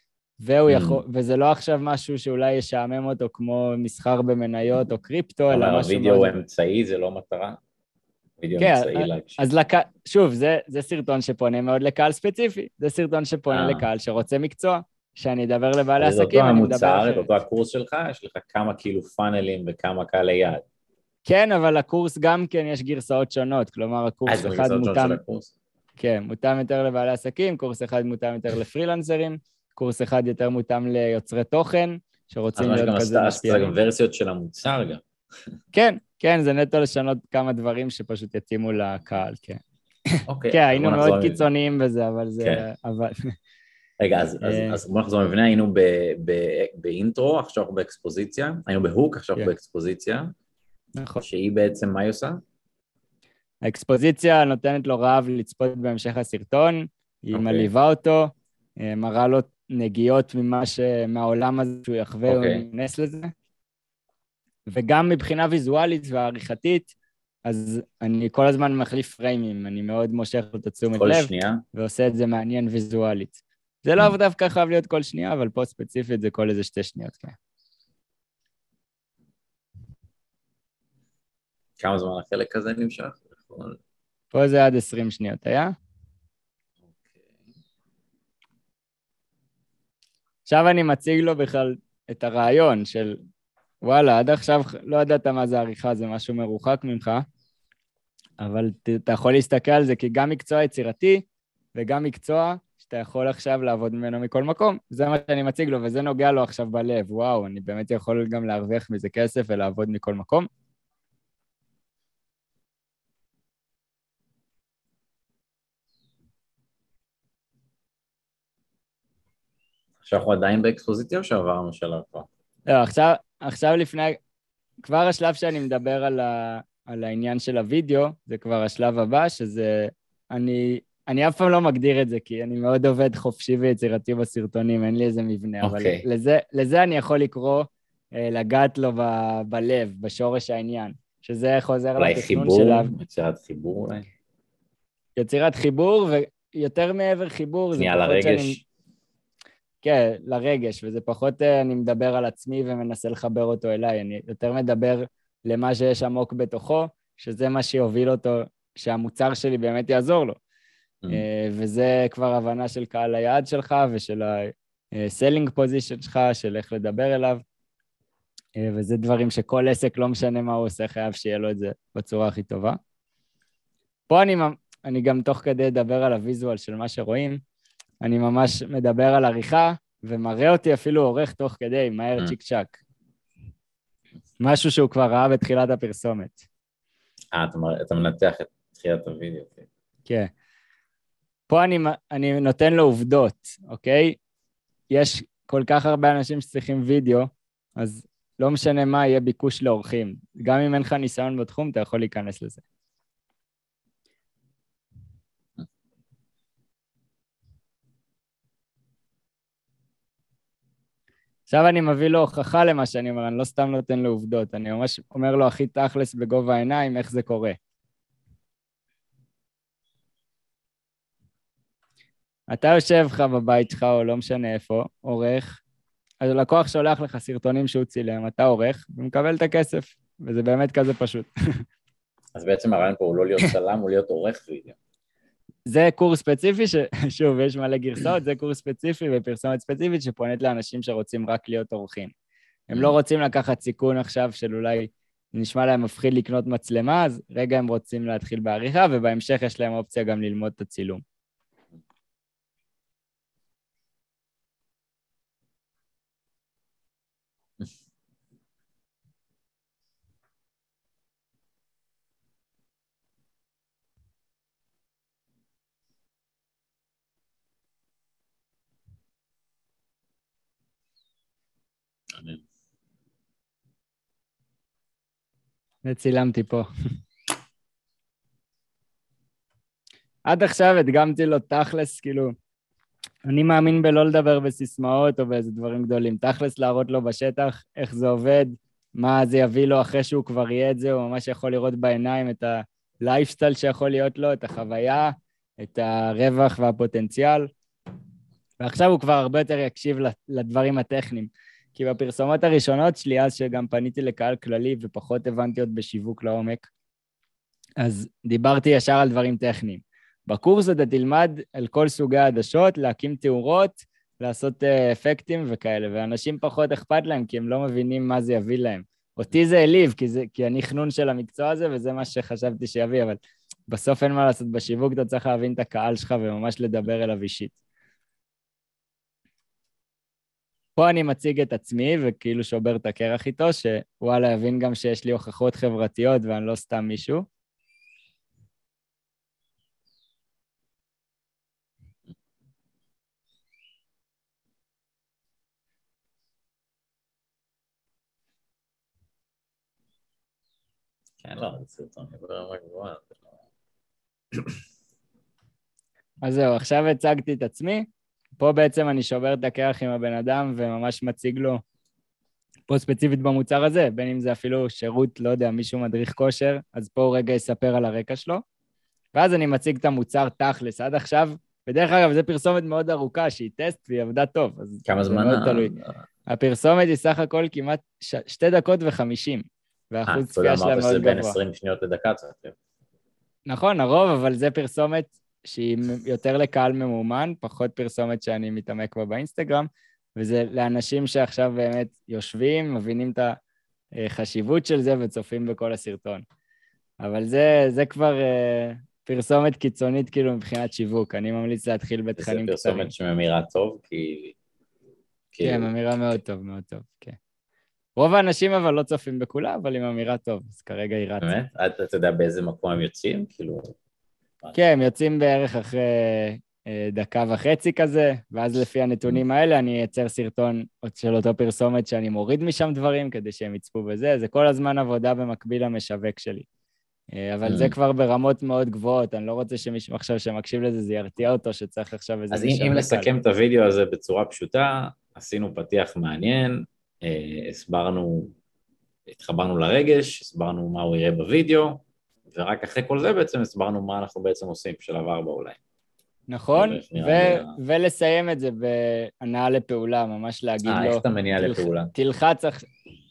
והוא mm. יכול, וזה לא עכשיו משהו שאולי ישעמם אותו כמו מסחר במניות או קריפטו, אלא משהו... אבל הווידאו הוא אמצעי, זה לא מטרה? וידאו כן, אמצעי להגשים. אז לק... שוב, זה, זה סרטון שפונה מאוד לקהל ספציפי. זה סרטון שפונה אה. לקהל שרוצה מקצוע. שאני אדבר לבעלי עסקים, אני מדבר... זה אותו המוצר, את אותו הקורס שלך, יש לך כמה כאילו פאנלים וכמה קהלי יעד. כן, אבל הקורס גם כן יש גרסאות שונות, כלומר הקורס אחד מותאם... כן, מותאם יותר לבעלי עסקים, קורס אחד מותאם יותר לפרילנסרים, קורס אחד יותר מותאם ליוצרי תוכן, שרוצים להיות כזה משפיעים. אז גם ורסיות של המוצר גם. כן, כן, זה נטו לשנות כמה דברים שפשוט יתאימו לקהל, כן. אוקיי. כן, היינו מאוד קיצוניים בזה, אבל זה... כן. אבל... רגע, אז, אז, אה. אז בוא נחזור למבנה, היינו באינטרו, עכשיו אנחנו באקספוזיציה, היינו בהוק, עכשיו אנחנו כן. באקספוזיציה. נכון. שהיא בעצם, מה היא עושה? האקספוזיציה נותנת לו רעב לצפות בהמשך הסרטון, היא. אוקיי. מלהיבה אותו, אה, מראה לו נגיעות ממה ש... מהעולם הזה שהוא יחווה, okay. הוא אוקיי. ייכנס לזה. וגם מבחינה ויזואלית ועריכתית, אז אני כל הזמן מחליף פריימים, אני מאוד מושך את התשומת לב, שנייה. ועושה את זה מעניין ויזואלית. זה לא mm. דווקא חייב להיות כל שנייה, אבל פה ספציפית זה כל איזה שתי שניות, כן. כמה זמן החלק הזה נמשך? פה זה עד 20 שניות היה. עכשיו אני מציג לו בכלל את הרעיון של וואלה, עד עכשיו לא ידעת מה זה עריכה, זה משהו מרוחק ממך, אבל אתה יכול להסתכל על זה כגם מקצוע יצירתי וגם מקצוע שאתה יכול עכשיו לעבוד ממנו מכל מקום. זה מה שאני מציג לו, וזה נוגע לו עכשיו בלב. וואו, אני באמת יכול גם להרוויח מזה כסף ולעבוד מכל מקום. עכשיו אנחנו עדיין באקספוזיציה או שעברנו שלב כבר? לא, עכשיו, עכשיו לפני, כבר השלב שאני מדבר על, ה, על העניין של הוידאו, זה כבר השלב הבא, שזה, אני אני אף פעם לא מגדיר את זה, כי אני מאוד עובד חופשי ויצירתי בסרטונים, אין לי איזה מבנה, okay. אבל אוקיי. לזה, לזה אני יכול לקרוא אה, לגעת לו ב, בלב, בשורש העניין, שזה חוזר לתכנון של... אולי חיבור, יצירת חיבור אולי? יצירת חיבור, ויותר מעבר חיבור, זה פחות. שאני... כן, לרגש, וזה פחות אה, אני מדבר על עצמי ומנסה לחבר אותו אליי, אני יותר מדבר למה שיש עמוק בתוכו, שזה מה שיוביל אותו, שהמוצר שלי באמת יעזור לו. Mm. אה, וזה כבר הבנה של קהל היעד שלך ושל ה-selling position שלך, של איך לדבר אליו. אה, וזה דברים שכל עסק, לא משנה מה הוא עושה, חייב שיהיה לו את זה בצורה הכי טובה. פה אני, אני גם תוך כדי אדבר על הוויזואל של מה שרואים. אני ממש מדבר על עריכה, ומראה אותי אפילו עורך תוך כדי, מהר mm. צ'יק צ'אק. משהו שהוא כבר ראה בתחילת הפרסומת. אה, אתה, אתה מנתח את תחילת הווידאו. כן. כן. פה אני, אני נותן לו עובדות, אוקיי? יש כל כך הרבה אנשים שצריכים וידאו, אז לא משנה מה, יהיה ביקוש לאורחים. גם אם אין לך ניסיון בתחום, אתה יכול להיכנס לזה. עכשיו אני מביא לו הוכחה למה שאני אומר, אני לא סתם נותן לו עובדות, אני ממש אומר לו הכי תכלס בגובה העיניים איך זה קורה. אתה יושב לך בבית שלך, או לא משנה איפה, עורך, אז הלקוח שולח לך סרטונים שהוא צילם, אתה עורך, ומקבל את הכסף, וזה באמת כזה פשוט. אז בעצם הרעיון פה הוא לא להיות צלם, הוא להיות עורך וידאו. זה קורס ספציפי, ששוב, [LAUGHS] יש מלא גרסאות, זה קורס ספציפי ופרסומת ספציפית שפונית לאנשים שרוצים רק להיות עורכים. הם לא רוצים לקחת סיכון עכשיו של אולי נשמע להם מפחיד לקנות מצלמה, אז רגע הם רוצים להתחיל בעריכה, ובהמשך יש להם אופציה גם ללמוד את הצילום. וצילמתי פה. עד עכשיו הדגמתי לו תכלס, כאילו, אני מאמין בלא לדבר בסיסמאות או באיזה דברים גדולים. תכלס להראות לו בשטח איך זה עובד, מה זה יביא לו אחרי שהוא כבר יהיה את זה, הוא ממש יכול לראות בעיניים את הלייפסטייל שיכול להיות לו, את החוויה, את הרווח והפוטנציאל. ועכשיו הוא כבר הרבה יותר יקשיב לדברים הטכניים. כי בפרסומות הראשונות שלי, אז שגם פניתי לקהל כללי ופחות הבנתי עוד בשיווק לעומק, אז דיברתי ישר על דברים טכניים. בקורס אתה תלמד על כל סוגי העדשות, להקים תאורות, לעשות אה, אפקטים וכאלה, ואנשים פחות אכפת להם כי הם לא מבינים מה זה יביא להם. אותי זה העליב, כי, כי אני חנון של המקצוע הזה וזה מה שחשבתי שיביא, אבל בסוף אין מה לעשות, בשיווק אתה צריך להבין את הקהל שלך וממש לדבר אליו אישית. פה אני מציג את עצמי וכאילו שובר את הקרח איתו, שוואלה, יבין גם שיש לי הוכחות חברתיות ואני לא סתם מישהו. כן, לא, זה סרטון ברמה גבוהה. אז זהו, עכשיו הצגתי את עצמי. פה בעצם אני שובר את הקרח עם הבן אדם וממש מציג לו, פה ספציפית במוצר הזה, בין אם זה אפילו שירות, לא יודע, מישהו מדריך כושר, אז פה הוא רגע יספר על הרקע שלו. ואז אני מציג את המוצר תכלס. עד עכשיו, בדרך אגב, זו פרסומת מאוד ארוכה, שהיא טסט והיא עבדה טוב. כמה זמן? הפרסומת היא סך הכל כמעט ש... שתי דקות וחמישים. והאחוז צפייה שלה מאוד גבוה. אה, אתה יודע, אמרת שזה בין 20 שניות לדקה צריך נכון, הרוב, אבל זה פרסומת שהיא יותר לקהל ממומן, פחות פרסומת שאני מתעמק בה באינסטגרם, וזה לאנשים שעכשיו באמת יושבים, מבינים את החשיבות של זה וצופים בכל הסרטון. אבל זה, זה כבר uh, פרסומת קיצונית כאילו מבחינת שיווק, אני ממליץ להתחיל בתכנים קצרים. זה פרסומת שממירה טוב, כי... כן, ממירה מאוד טוב, מאוד טוב, כן. רוב האנשים אבל לא צופים בכולה, אבל עם אמירה טוב, אז כרגע היא רצה. באמת? אתה יודע באיזה מקום הם יוצאים? כאילו... כן, הם יוצאים בערך אחרי אה, דקה וחצי כזה, ואז לפי הנתונים האלה אני אייצר סרטון של אותו פרסומת שאני מוריד משם דברים כדי שהם יצפו בזה. זה כל הזמן עבודה במקביל למשווק שלי. אה, אבל זה mm. כבר ברמות מאוד גבוהות, אני לא רוצה שמישהו עכשיו שמקשיב לזה, זה ירתיע אותו שצריך עכשיו איזה. אז אם לסכם את הוידאו הזה בצורה פשוטה, עשינו פתיח מעניין, אה, הסברנו, התחברנו לרגש, הסברנו מה הוא יראה בווידאו, ורק אחרי כל זה בעצם הסברנו מה אנחנו בעצם עושים, שלב ארבע אולי. נכון, ו- ולסיים את זה בהנאה לפעולה, ממש להגיד 아, לו... אה, איך אתה מניע תלח... לפעולה? תלחץ,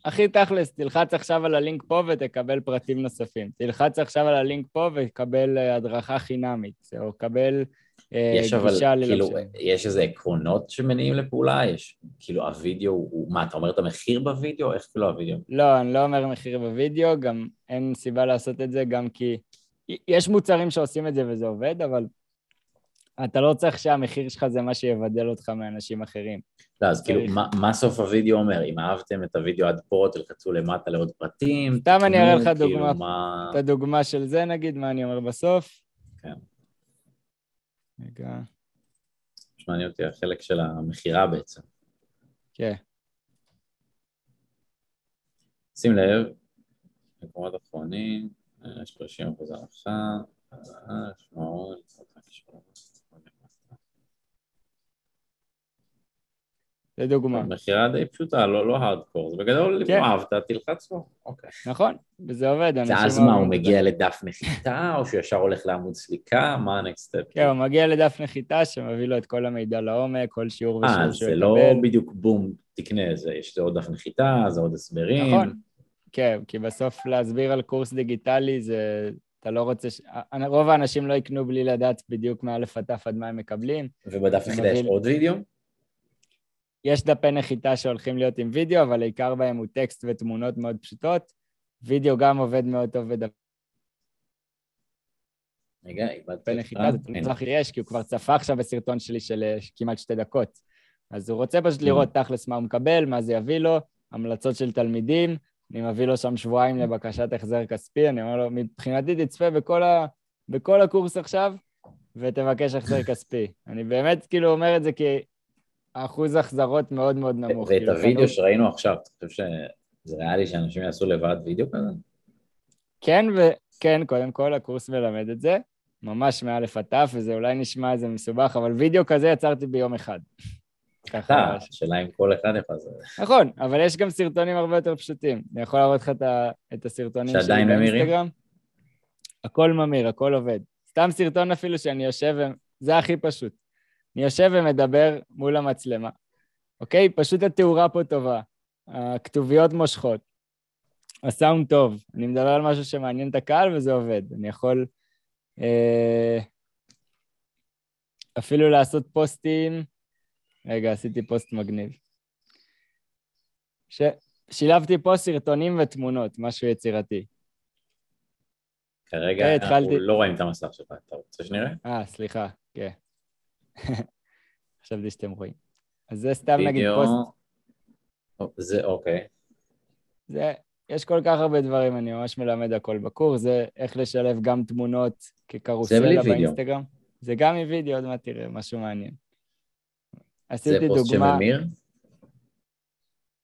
הכי תכלס, תלחץ עכשיו על הלינק פה ותקבל פרטים נוספים. תלחץ עכשיו על הלינק פה ותקבל אה, הדרכה חינמית, או קבל אה, יש אבל, כאילו, יש איזה עקרונות שמניעים לפעולה? יש, כאילו, הווידאו הוא, מה, אתה אומר את המחיר בווידאו? איך כאילו הווידאו? לא, אני לא אומר מחיר בווידאו, גם אין סיבה לעשות את זה, גם כי יש מוצרים שעושים את זה וזה עובד, אבל אתה לא צריך שהמחיר שלך זה מה שיבדל אותך מאנשים אחרים. לא, אז כאילו, מה, מה סוף הווידאו אומר? אם אהבתם את הווידאו עד פה, תלחצו למטה לעוד פרטים, סתם אני אראה לך כאילו, דוגמה, מה... את הדוגמה של זה נגיד, מה אני אומר בסוף. כן. רגע. מעניין אותי החלק של המכירה בעצם. כן. שים לב, מקומות אחרונים, 30 אחוז הנחה, משמעות, זה דוגמה. מכירה די פשוטה, לא, לא הארדקור, זה בגדול, אם כן. אהבת, תלחץ לו, אוקיי. נכון, וזה עובד. ואז מה, הוא מגיע לדף נחיתה, או שהוא ישר הולך לעמוד סליקה? מה ה next step? כן, הוא מגיע לדף נחיתה שמביא לו את כל המידע לעומק, כל שיעור ושיעור שהוא יקבל. אה, זה לא בדיוק בום, תקנה, זה, יש עוד דף נחיתה, זה עוד הסברים. נכון, כן, כי בסוף להסביר על קורס דיגיטלי זה... אתה לא רוצה... ש... רוב האנשים לא יקנו בלי לדעת בדיוק מאלף עד תף עד מה הם מקבלים. ובדף נחיתה יש עוד וידאו? יש דפי נחיתה שהולכים להיות עם וידאו, אבל העיקר בהם הוא טקסט ותמונות מאוד פשוטות. וידאו גם עובד מאוד טוב בדפי רגע, איבדתי. נחיתה זה תמיד הכי יש, כי הוא כבר צפה עכשיו בסרטון שלי של אה, כמעט שתי דקות. אז הוא רוצה פשוט לראות תכלס מה הוא מקבל, מה זה יביא לו, המלצות של תלמידים, אני מביא לו שם שבועיים לבקשת החזר כספי, אני אומר לו, מבחינתי תצפה בכל, ה... בכל הקורס עכשיו ותבקש החזר [LAUGHS] כספי. אני באמת כאילו אומר את זה כי האחוז החזרות מאוד מאוד נמוך. ואת הוידאו שראינו עכשיו, אתה חושב שזה ריאלי שאנשים יעשו לבד וידאו כזה? כן, וכן, קודם כל הקורס מלמד את זה. ממש מאלף עד תף, וזה אולי נשמע איזה מסובך, אבל וידאו כזה יצרתי ביום אחד. ככה, השאלה אם כל אחד יכול לעשות. נכון, אבל יש גם סרטונים הרבה יותר פשוטים. אני יכול להראות לך את הסרטונים שלי באינסטגרם. הכל ממיר, הכל עובד. סתם סרטון אפילו שאני יושב, זה הכי פשוט. אני יושב ומדבר מול המצלמה, אוקיי? פשוט התאורה פה טובה, הכתוביות מושכות, הסאונד טוב, אני מדבר על משהו שמעניין את הקהל וזה עובד. אני יכול אה, אפילו לעשות פוסטים, רגע, עשיתי פוסט מגניב. ש... שילבתי פה סרטונים ותמונות, משהו יצירתי. כרגע okay, אנחנו התחלתי... לא רואים את המסך שלך, אתה רוצה שנראה? אה, סליחה, כן. [LAUGHS] חשבתי שאתם רואים. אז זה סתם נגיד פוסט... זה אוקיי. זה, יש כל כך הרבה דברים, אני ממש מלמד הכל בקורס, זה איך לשלב גם תמונות כקרוסלה באינסטגרם. זה גם מווידאו, עוד מעט תראה, משהו מעניין. עשיתי דוגמה... זה פוסט שממיר?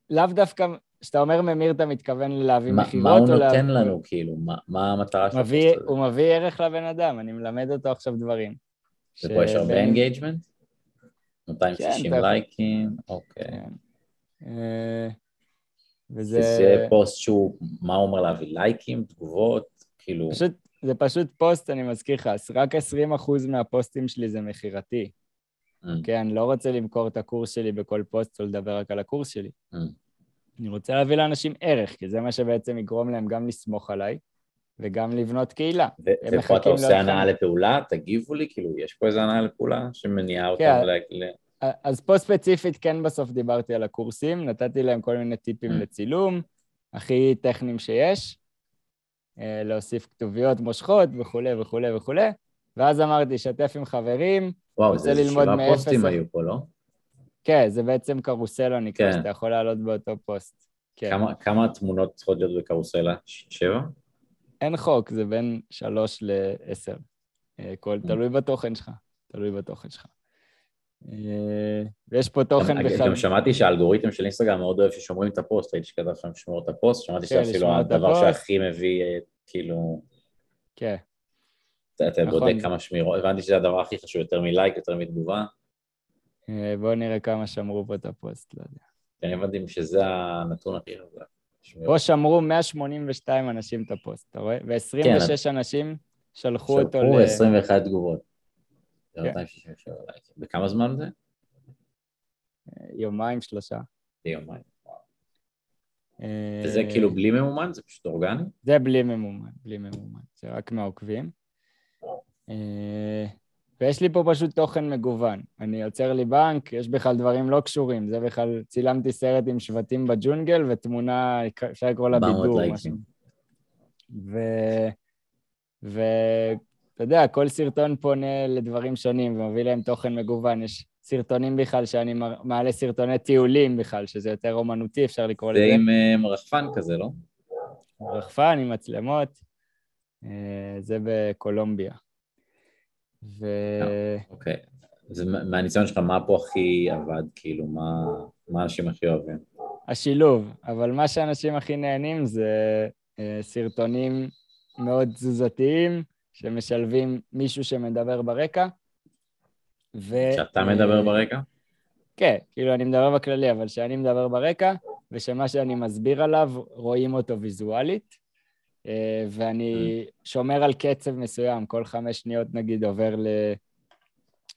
לאו דווקא, כשאתה אומר ממיר, אתה מתכוון להביא מכירות? מה הוא נותן לה... לנו, כאילו? מה, מה המטרה של הפוסט הזה? הוא מביא ערך לבן אדם, אני מלמד אותו עכשיו דברים. ופה יש הרבה engagement? 260 כן, לייקים, אוקיי. כן. אה, וזה... זה פוסט שהוא, מה הוא אמור להביא? לייקים, תגובות, כאילו... פשוט, זה פשוט פוסט, אני מזכיר לך, רק 20% מהפוסטים שלי זה מכירתי. Mm. כן, אני לא רוצה למכור את הקורס שלי בכל פוסט או לדבר רק על הקורס שלי. Mm. אני רוצה להביא לאנשים ערך, כי זה מה שבעצם יגרום להם גם לסמוך עליי וגם לבנות קהילה. ופה אתה עושה הנאה לפעולה? תגיבו לי, כאילו, יש פה איזה הנאה לפעולה שמניעה אותם כן. ל... אז פה ספציפית כן בסוף דיברתי על הקורסים, נתתי להם כל מיני טיפים mm. לצילום, הכי טכניים שיש, אה, להוסיף כתוביות מושכות וכולי וכולי וכולי, ואז אמרתי, שתף עם חברים, וואו, זה שבעה פוסטים היו פה, לא? כן, זה בעצם קרוסלה נקרא, כן. שאתה יכול לעלות באותו פוסט. כן. כמה, כמה תמונות צריכות להיות בקרוסלה? שבע? אין חוק, זה בין שלוש לעשר. אה, כל, mm. תלוי בתוכן שלך, תלוי בתוכן שלך. אה, ויש פה תוכן בכלל... גם שמעתי שהאלגוריתם של אינסטגרם מאוד אוהב ששומרים את הפוסט, ראיתי שכתבת שם לשמור את הפוסט, שמעתי כן, שזה אפילו הדבר שהכי מביא, אה, כאילו... כן. אתה נכון. בודק כמה שמירות, הבנתי שזה הדבר הכי חשוב, יותר מלייק, יותר מתגובה. אה, בואו נראה כמה שמרו פה את הפוסט, לא יודע. אני הבנתי שזה הנתון הכי חזק. פה שמרו 182 אנשים את הפוסט, אתה רואה? ו-26 כן, אנשים שלחו אותו ל... שלחו 21 תגובות. כן. בכמה זמן זה? יומיים, שלושה. יומיים, וזה כאילו בלי ממומן? זה פשוט אורגני? זה בלי ממומן, בלי ממומן. זה רק מהעוקבים. אה, ויש לי פה פשוט תוכן מגוון. אני יוצר לי בנק, יש בכלל דברים לא קשורים. זה בכלל, צילמתי סרט עם שבטים בג'ונגל ותמונה, אפשר לקרוא לה בידור. ו... ו... אתה יודע, כל סרטון פונה לדברים שונים ומביא להם תוכן מגוון. יש סרטונים בכלל שאני מעלה סרטוני טיולים בכלל, שזה יותר אומנותי, אפשר לקרוא לזה. זה עם uh, רחפן כזה, לא? רחפן עם מצלמות, uh, זה בקולומביה. ו... אוקיי. אז מהניסיון שלך, מה פה הכי עבד? כאילו, מה, מה אנשים הכי אוהבים? השילוב, אבל מה שאנשים הכי נהנים זה uh, סרטונים מאוד תזוזתיים, שמשלבים מישהו שמדבר ברקע. ו... שאתה מדבר ברקע? כן, כאילו אני מדבר בכללי, אבל שאני מדבר ברקע, ושמה שאני מסביר עליו, רואים אותו ויזואלית, אה, ואני mm. שומר על קצב מסוים, כל חמש שניות נגיד עובר ל...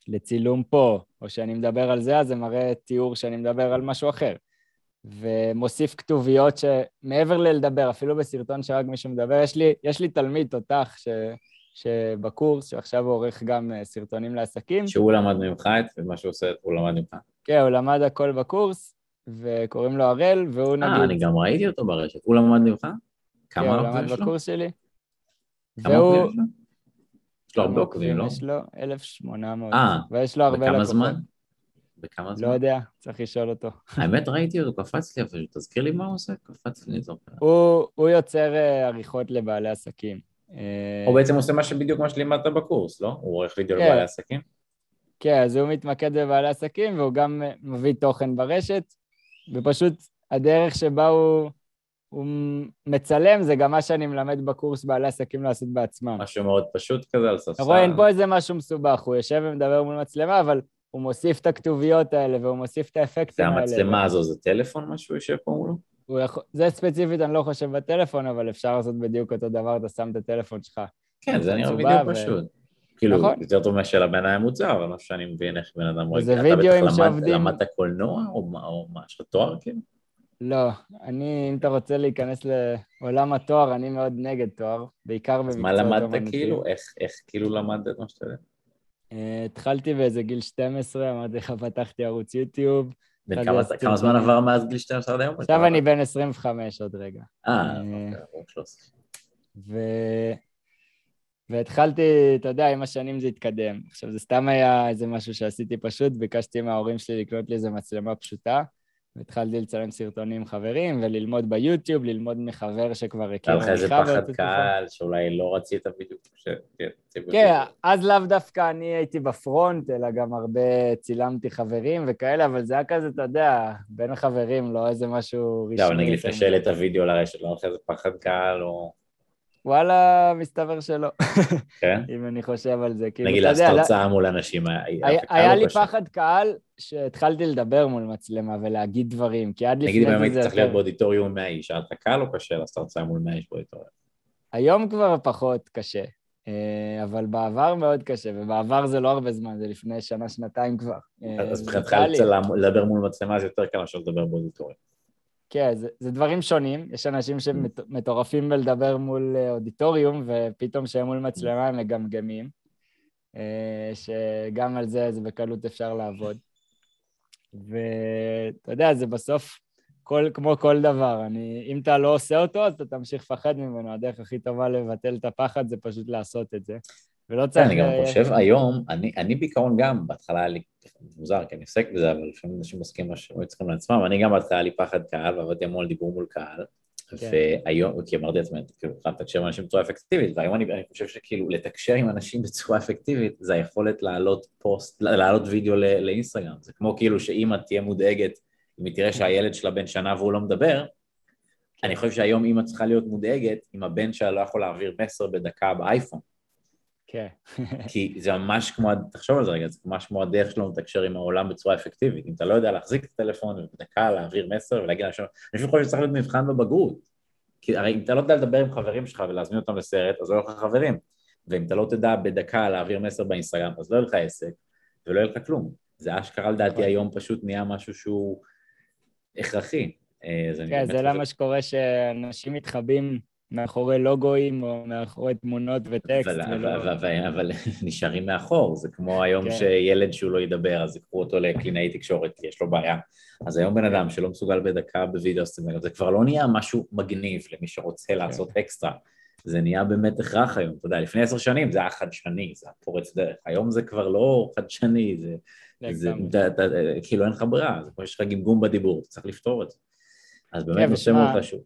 לצילום פה, או שאני מדבר על זה, אז זה מראה תיאור שאני מדבר על משהו אחר. ומוסיף כתוביות שמעבר ללדבר, אפילו בסרטון שרק מישהו מדבר, יש לי, יש לי תלמיד תותח ש... שבקורס, שעכשיו הוא עורך גם אה, סרטונים לעסקים. שהוא למד ממך את מה שהוא עושה, הוא למד ממך. כן, הוא למד הכל בקורס, וקוראים לו הראל, והוא אה, נגיד... אה, אני גם ראיתי אותו ברשת. הוא למד ממך? כמה כן, הוא למד בקורס שלי. כמה עוקבים יש לו? יש לו הרבה עוקבים, לא? יש לו 1,800. אה, ויש לו הרבה לקוחות. בכמה זמן? בכמה זמן? לא יודע, צריך לשאול אותו. האמת, ראיתי אותו, קפץ לי אפילו, תזכיר לי מה הוא עושה? קפץ לי, זוכר. הוא יוצר אה, עריכות לבעלי עסקים. הוא בעצם עושה מה שבדיוק מה שלימדת בקורס, לא? הוא עורך וידאו לבעלי כן. עסקים? כן, אז הוא מתמקד בבעלי עסקים והוא גם מביא תוכן ברשת, ופשוט הדרך שבה הוא, הוא מצלם, זה גם מה שאני מלמד בקורס בעלי עסקים לעשות בעצמם. משהו מאוד פשוט כזה על ספסל. אתה רואה, אין פה איזה משהו מסובך, הוא יושב ומדבר מול מצלמה, אבל הוא מוסיף את הכתוביות האלה והוא מוסיף את האפקטים האלה. זה המצלמה הזו, זה טלפון מה שהוא יושב פה מולו? יכול... זה ספציפית, אני לא חושב בטלפון, אבל אפשר לעשות בדיוק אותו דבר, אתה שם את הטלפון שלך. כן, זה נראה בדיוק ו... פשוט. כאילו, נכון. יותר טוב מאשר לבן אדם מוצר, אבל לא שאני מבין איך בן אדם רואה. וידאוים שעובדים... למדת קולנוע או מה, יש לך תואר כאילו? לא, אני, אם אתה רוצה להיכנס לעולם התואר, אני מאוד נגד תואר, בעיקר במקצועות אומנותיים. אז מה למדת כאילו? איך, איך כאילו למדת את מה שאתה יודע? Uh, התחלתי באיזה גיל 12, אמרתי לך, פתחתי ערוץ יוטיוב. כמה זמן עבר מאז גיל 12 עד היום? עכשיו אני בן 25 עוד רגע. אה, אוקיי, ערוץ 13. והתחלתי, אתה יודע, עם השנים זה התקדם. עכשיו, זה סתם היה איזה משהו שעשיתי פשוט, ביקשתי מההורים שלי לקנות לי איזה מצלמה פשוטה. והתחלתי לצלם סרטונים עם חברים וללמוד ביוטיוב, ללמוד מחבר שכבר הכיר. היה לך איזה פחד קהל שאולי לא רצית בדיוק ש... כן, אז לאו דווקא אני הייתי בפרונט, אלא גם הרבה צילמתי חברים וכאלה, אבל זה היה כזה, אתה יודע, בין החברים, לא איזה משהו רשמי. לא, נגיד לפני שהעלית וידאו לרשת, לא היה לך איזה פחד קהל או... וואלה, מסתבר שלא. כן? אם אני חושב על זה. כאילו, נגיד לעשות הרצאה מול אנשים, היה לי פחד קהל שהתחלתי לדבר מול מצלמה ולהגיד דברים, כי עד לפני זה... נגיד אם הייתי צריך להיות באודיטוריום 100 איש, היה לך קל או קשה לעשות הרצאה מול 100 איש באודיטוריום? היום כבר פחות קשה, אה, אבל בעבר מאוד קשה, ובעבר זה לא הרבה זמן, זה לפני שנה, שנתיים כבר. אז מבחינתך לדבר מול מצלמה זה יותר קל מאשר לדבר באודיטוריום. כן, זה, זה דברים שונים, יש אנשים שמטורפים בלדבר מול אה, אודיטוריום, ופתאום כשהם מול מצלמה הם מגמגמים, אה, שגם על זה, זה בקלות אפשר לעבוד. ואתה יודע, זה בסוף כל, כמו כל דבר, אני, אם אתה לא עושה אותו, אז אתה תמשיך לפחד ממנו, הדרך הכי טובה לבטל את הפחד זה פשוט לעשות את זה. ולא צריך... אני גם חושב היום, אני, אני בעיקרון גם, בהתחלה היה לי, מוזר כי אני עוסק בזה, אבל לפעמים אנשים עוסקים מה שהם צריכים לעצמם, אני גם היה לי פחד קהל, ועבדתי המון על דיבור מול קהל, כן. והיום, כי אמרתי לעצמי, כאילו, חייב לתקשר עם אנשים בצורה אפקטיבית, והיום אני, אני חושב שכאילו לתקשר עם אנשים בצורה אפקטיבית, זה היכולת להעלות פוסט, להעלות וידאו לאינסטגרם, זה כמו כאילו שאימא תהיה מודאגת, אם היא תראה שהילד שלה בן שנה והוא לא מדבר, אני חושב שהיום אימא צריכה להיות מודאגת אם הבן שלה לא יכול להעביר מסר בדקה באייפון. כן. כי זה ממש כמו, תחשוב על זה רגע, זה ממש כמו הדרך שלנו לתקשר עם העולם בצורה אפקטיבית. אם אתה לא יודע להחזיק את הטלפון ובדקה להעביר מסר ולהגיד לאנשים, אני חושב שצריך להיות מבחן בבגרות. כי הרי אם אתה לא יודע לדבר עם חברים שלך ולהזמין אותם לסרט, אז לא יהיו לך חברים. ואם אתה לא תדע בדקה להעביר מסר באינסטגרם, אז לא יהיה לך עסק ולא יהיה לך כלום. זה אשכרה לדעתי נכון. היום פשוט נהיה משהו שהוא הכרחי. אה, כן, זה למה שקורה שאנשים מתחבאים מאחורי לוגויים או מאחורי תמונות וטקסט. אבל, ולא... אבל, אבל, אבל [LAUGHS] נשארים מאחור, זה כמו היום כן. שילד שהוא לא ידבר, אז יקחו אותו לקלינאי תקשורת, כי יש לו בעיה. אז היום בן אדם שלא מסוגל בדקה בווידאו, זה כבר לא נהיה משהו מגניב למי שרוצה כן. לעשות אקסטרה. זה נהיה באמת הכרח היום, אתה יודע, לפני עשר שנים זה היה חדשני, זה היה פורץ דרך, היום זה כבר לא חדשני, זה, זה, זה אתה, כאילו אין לך ברירה, זה כמו שיש לך גמגום בדיבור, אתה צריך לפתור את זה. אז באמת כן, נושא מאוד חשוב.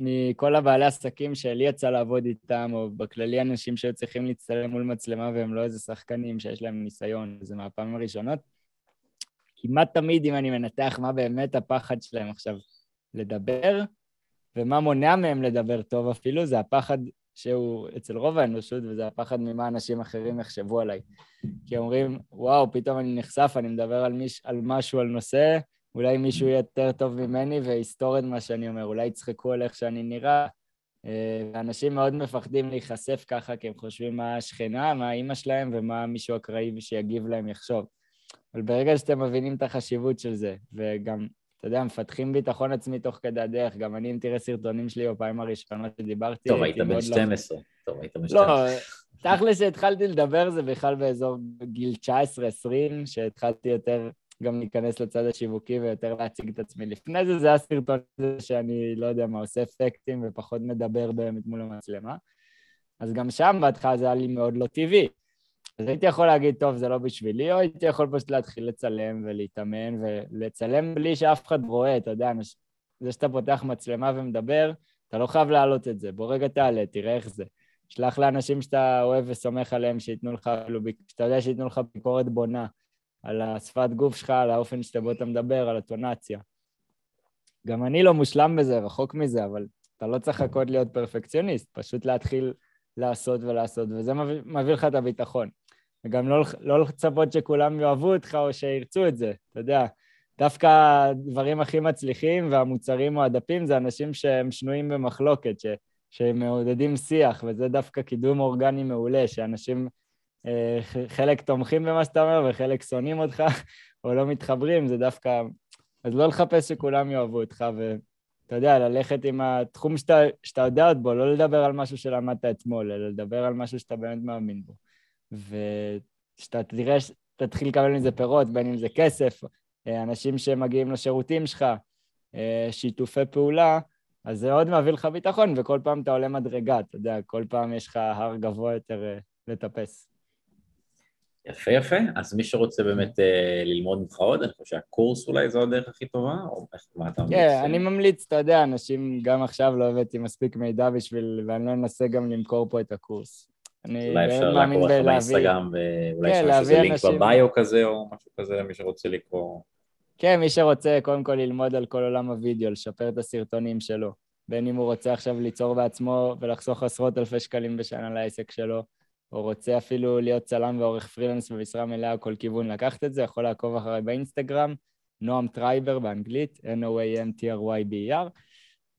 מכל הבעלי עסקים שלי יצא לעבוד איתם, או בכללי אנשים שהיו צריכים להצטלם מול מצלמה והם לא איזה שחקנים שיש להם ניסיון, זה מהפעמים הראשונות. כמעט תמיד אם אני מנתח מה באמת הפחד שלהם עכשיו לדבר, ומה מונע מהם לדבר טוב אפילו, זה הפחד שהוא אצל רוב האנושות, וזה הפחד ממה אנשים אחרים יחשבו עליי. כי אומרים, וואו, פתאום אני נחשף, אני מדבר על, מיש, על משהו, על נושא, אולי מישהו יהיה יותר טוב ממני ויסתור את מה שאני אומר, אולי יצחקו על איך שאני נראה. אה, אנשים מאוד מפחדים להיחשף ככה, כי הם חושבים מה השכנה, מה האימא שלהם ומה מישהו אקראי שיגיב להם יחשוב. אבל ברגע שאתם מבינים את החשיבות של זה, וגם, אתה יודע, מפתחים ביטחון עצמי תוך כדי הדרך, גם אני, אם תראה סרטונים שלי בפעמים הראשונות שדיברתי... טוב, היית בן 12. לא... טוב, היית בן 12. לא, תכל'ס שהתחלתי לדבר זה בכלל באזור גיל 19-20, שהתחלתי יותר גם להיכנס לצד השיווקי ויותר להציג את עצמי. לפני זה זה הסרטון הזה שאני, לא יודע מה, עושה אפקטים ופחות מדבר באמת מול המצלמה. אז גם שם בהתחלה זה היה לי מאוד לא טבעי. אז הייתי יכול להגיד, טוב, זה לא בשבילי, או הייתי יכול פשוט להתחיל לצלם ולהתאמן ולצלם בלי שאף אחד רואה, אתה יודע, זה שאתה פותח מצלמה ומדבר, אתה לא חייב להעלות את זה. בוא רגע תעלה, תראה איך זה. שלח לאנשים שאתה אוהב וסומך עליהם, שייתנו לך, שאתה יודע שייתנו לך ביקורת בונה. על השפת גוף שלך, על האופן שבו אתה מדבר, על הטונציה. גם אני לא מושלם בזה, רחוק מזה, אבל אתה לא צריך לחכות להיות פרפקציוניסט, פשוט להתחיל לעשות ולעשות, וזה מביא, מביא לך את הביטחון. וגם לא, לא לצפות שכולם יאהבו אותך או שירצו את זה, אתה יודע. דווקא הדברים הכי מצליחים והמוצרים או הדפים זה אנשים שהם שנויים במחלוקת, ש, שמעודדים שיח, וזה דווקא קידום אורגני מעולה, שאנשים, חלק תומכים במה שאתה אומר וחלק שונאים אותך [LAUGHS] או לא מתחברים, זה דווקא... אז לא לחפש שכולם יאהבו אותך, ואתה יודע, ללכת עם התחום שאתה, שאתה יודע עוד בו, לא לדבר על משהו שלמדת אתמול, אלא לדבר על משהו שאתה באמת מאמין בו. ושאתה תראה, תתחיל לקבל מזה פירות, בין אם זה כסף, אה, אנשים שמגיעים לשירותים שלך, אה, שיתופי פעולה, אז זה עוד מביא לך ביטחון, וכל פעם אתה עולה מדרגה, אתה יודע, כל פעם יש לך הר גבוה יותר אה, לטפס. יפה יפה, אז מי שרוצה באמת אה, ללמוד ממך עוד, אני חושב שהקורס אולי זו הדרך הכי טובה, או איך, מה אתה ממליץ? כן, אני ממליץ, אתה יודע, אנשים, גם עכשיו לא הבאתי מספיק מידע בשביל, ואני לא אנסה גם למכור פה את הקורס. אני אולי אפשר לעקוב לך באינסטגרם, ואולי כן, יש איזה לינק ב bio כזה, או משהו כזה למי שרוצה לקרוא. כן, מי שרוצה קודם כל ללמוד על כל עולם הוידאו, לשפר את הסרטונים שלו. בין אם הוא רוצה עכשיו ליצור בעצמו ולחסוך עשרות אלפי שקלים בשנה לעסק שלו, או רוצה אפילו להיות צלם ועורך פרילנס במשרה מלאה כל כיוון לקחת את זה, יכול לעקוב אחריי באינסטגרם, נועם טרייבר באנגלית, N-O-A-M-T-R-Y-B-E-R,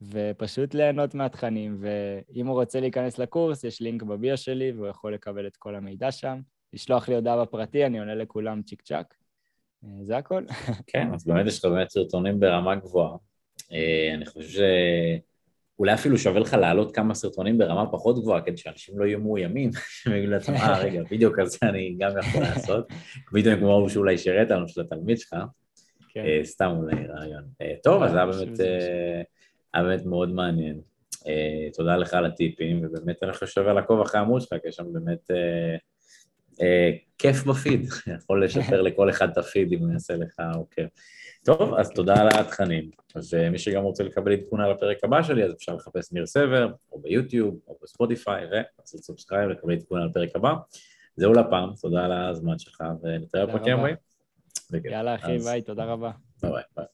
ופשוט ליהנות מהתכנים, ואם הוא רוצה להיכנס לקורס, יש לינק בביו שלי והוא יכול לקבל את כל המידע שם. לשלוח לי הודעה בפרטי, אני עונה לכולם צ'יק צ'אק. אה, זה הכל. כן, אז באמת יש לך באמת סרטונים ברמה גבוהה. אה, אני חושב. אולי אפילו שווה לך להעלות כמה סרטונים ברמה פחות גבוהה, כדי שאנשים לא יהיו מאוימים, [LAUGHS] שהם יגידו לעצמם, אה, [LAUGHS] רגע, וידאו כזה אני גם יכול לעשות, וידאו כמו שאולי שירת לנו של התלמיד שלך, כן. אה, סתם אולי רעיון. אה, טוב, אז זה אה, היה באמת מאוד מעניין. תודה לך על הטיפים, ובאמת אני חושב שווה לעקוב אחרי העמוד שלך, כי יש שם באמת כיף בפיד, [LAUGHS] יכול לשפר לכל אחד את הפיד אם הוא יעשה לך עוקב. טוב, אז תודה על התכנים. אז אה, מי שגם רוצה לקבל עדכון על הפרק הבא שלי, אז אפשר לחפש ניר סבר, או ביוטיוב, או בספוטיפיי, ולעשות subscribe, לקבל עדכון על הפרק הבא. זהו לפעם, תודה על הזמן שלך, ונתראה בפרקים הבאים. יאללה אחי, ביי, תודה רבה. ביי ביי.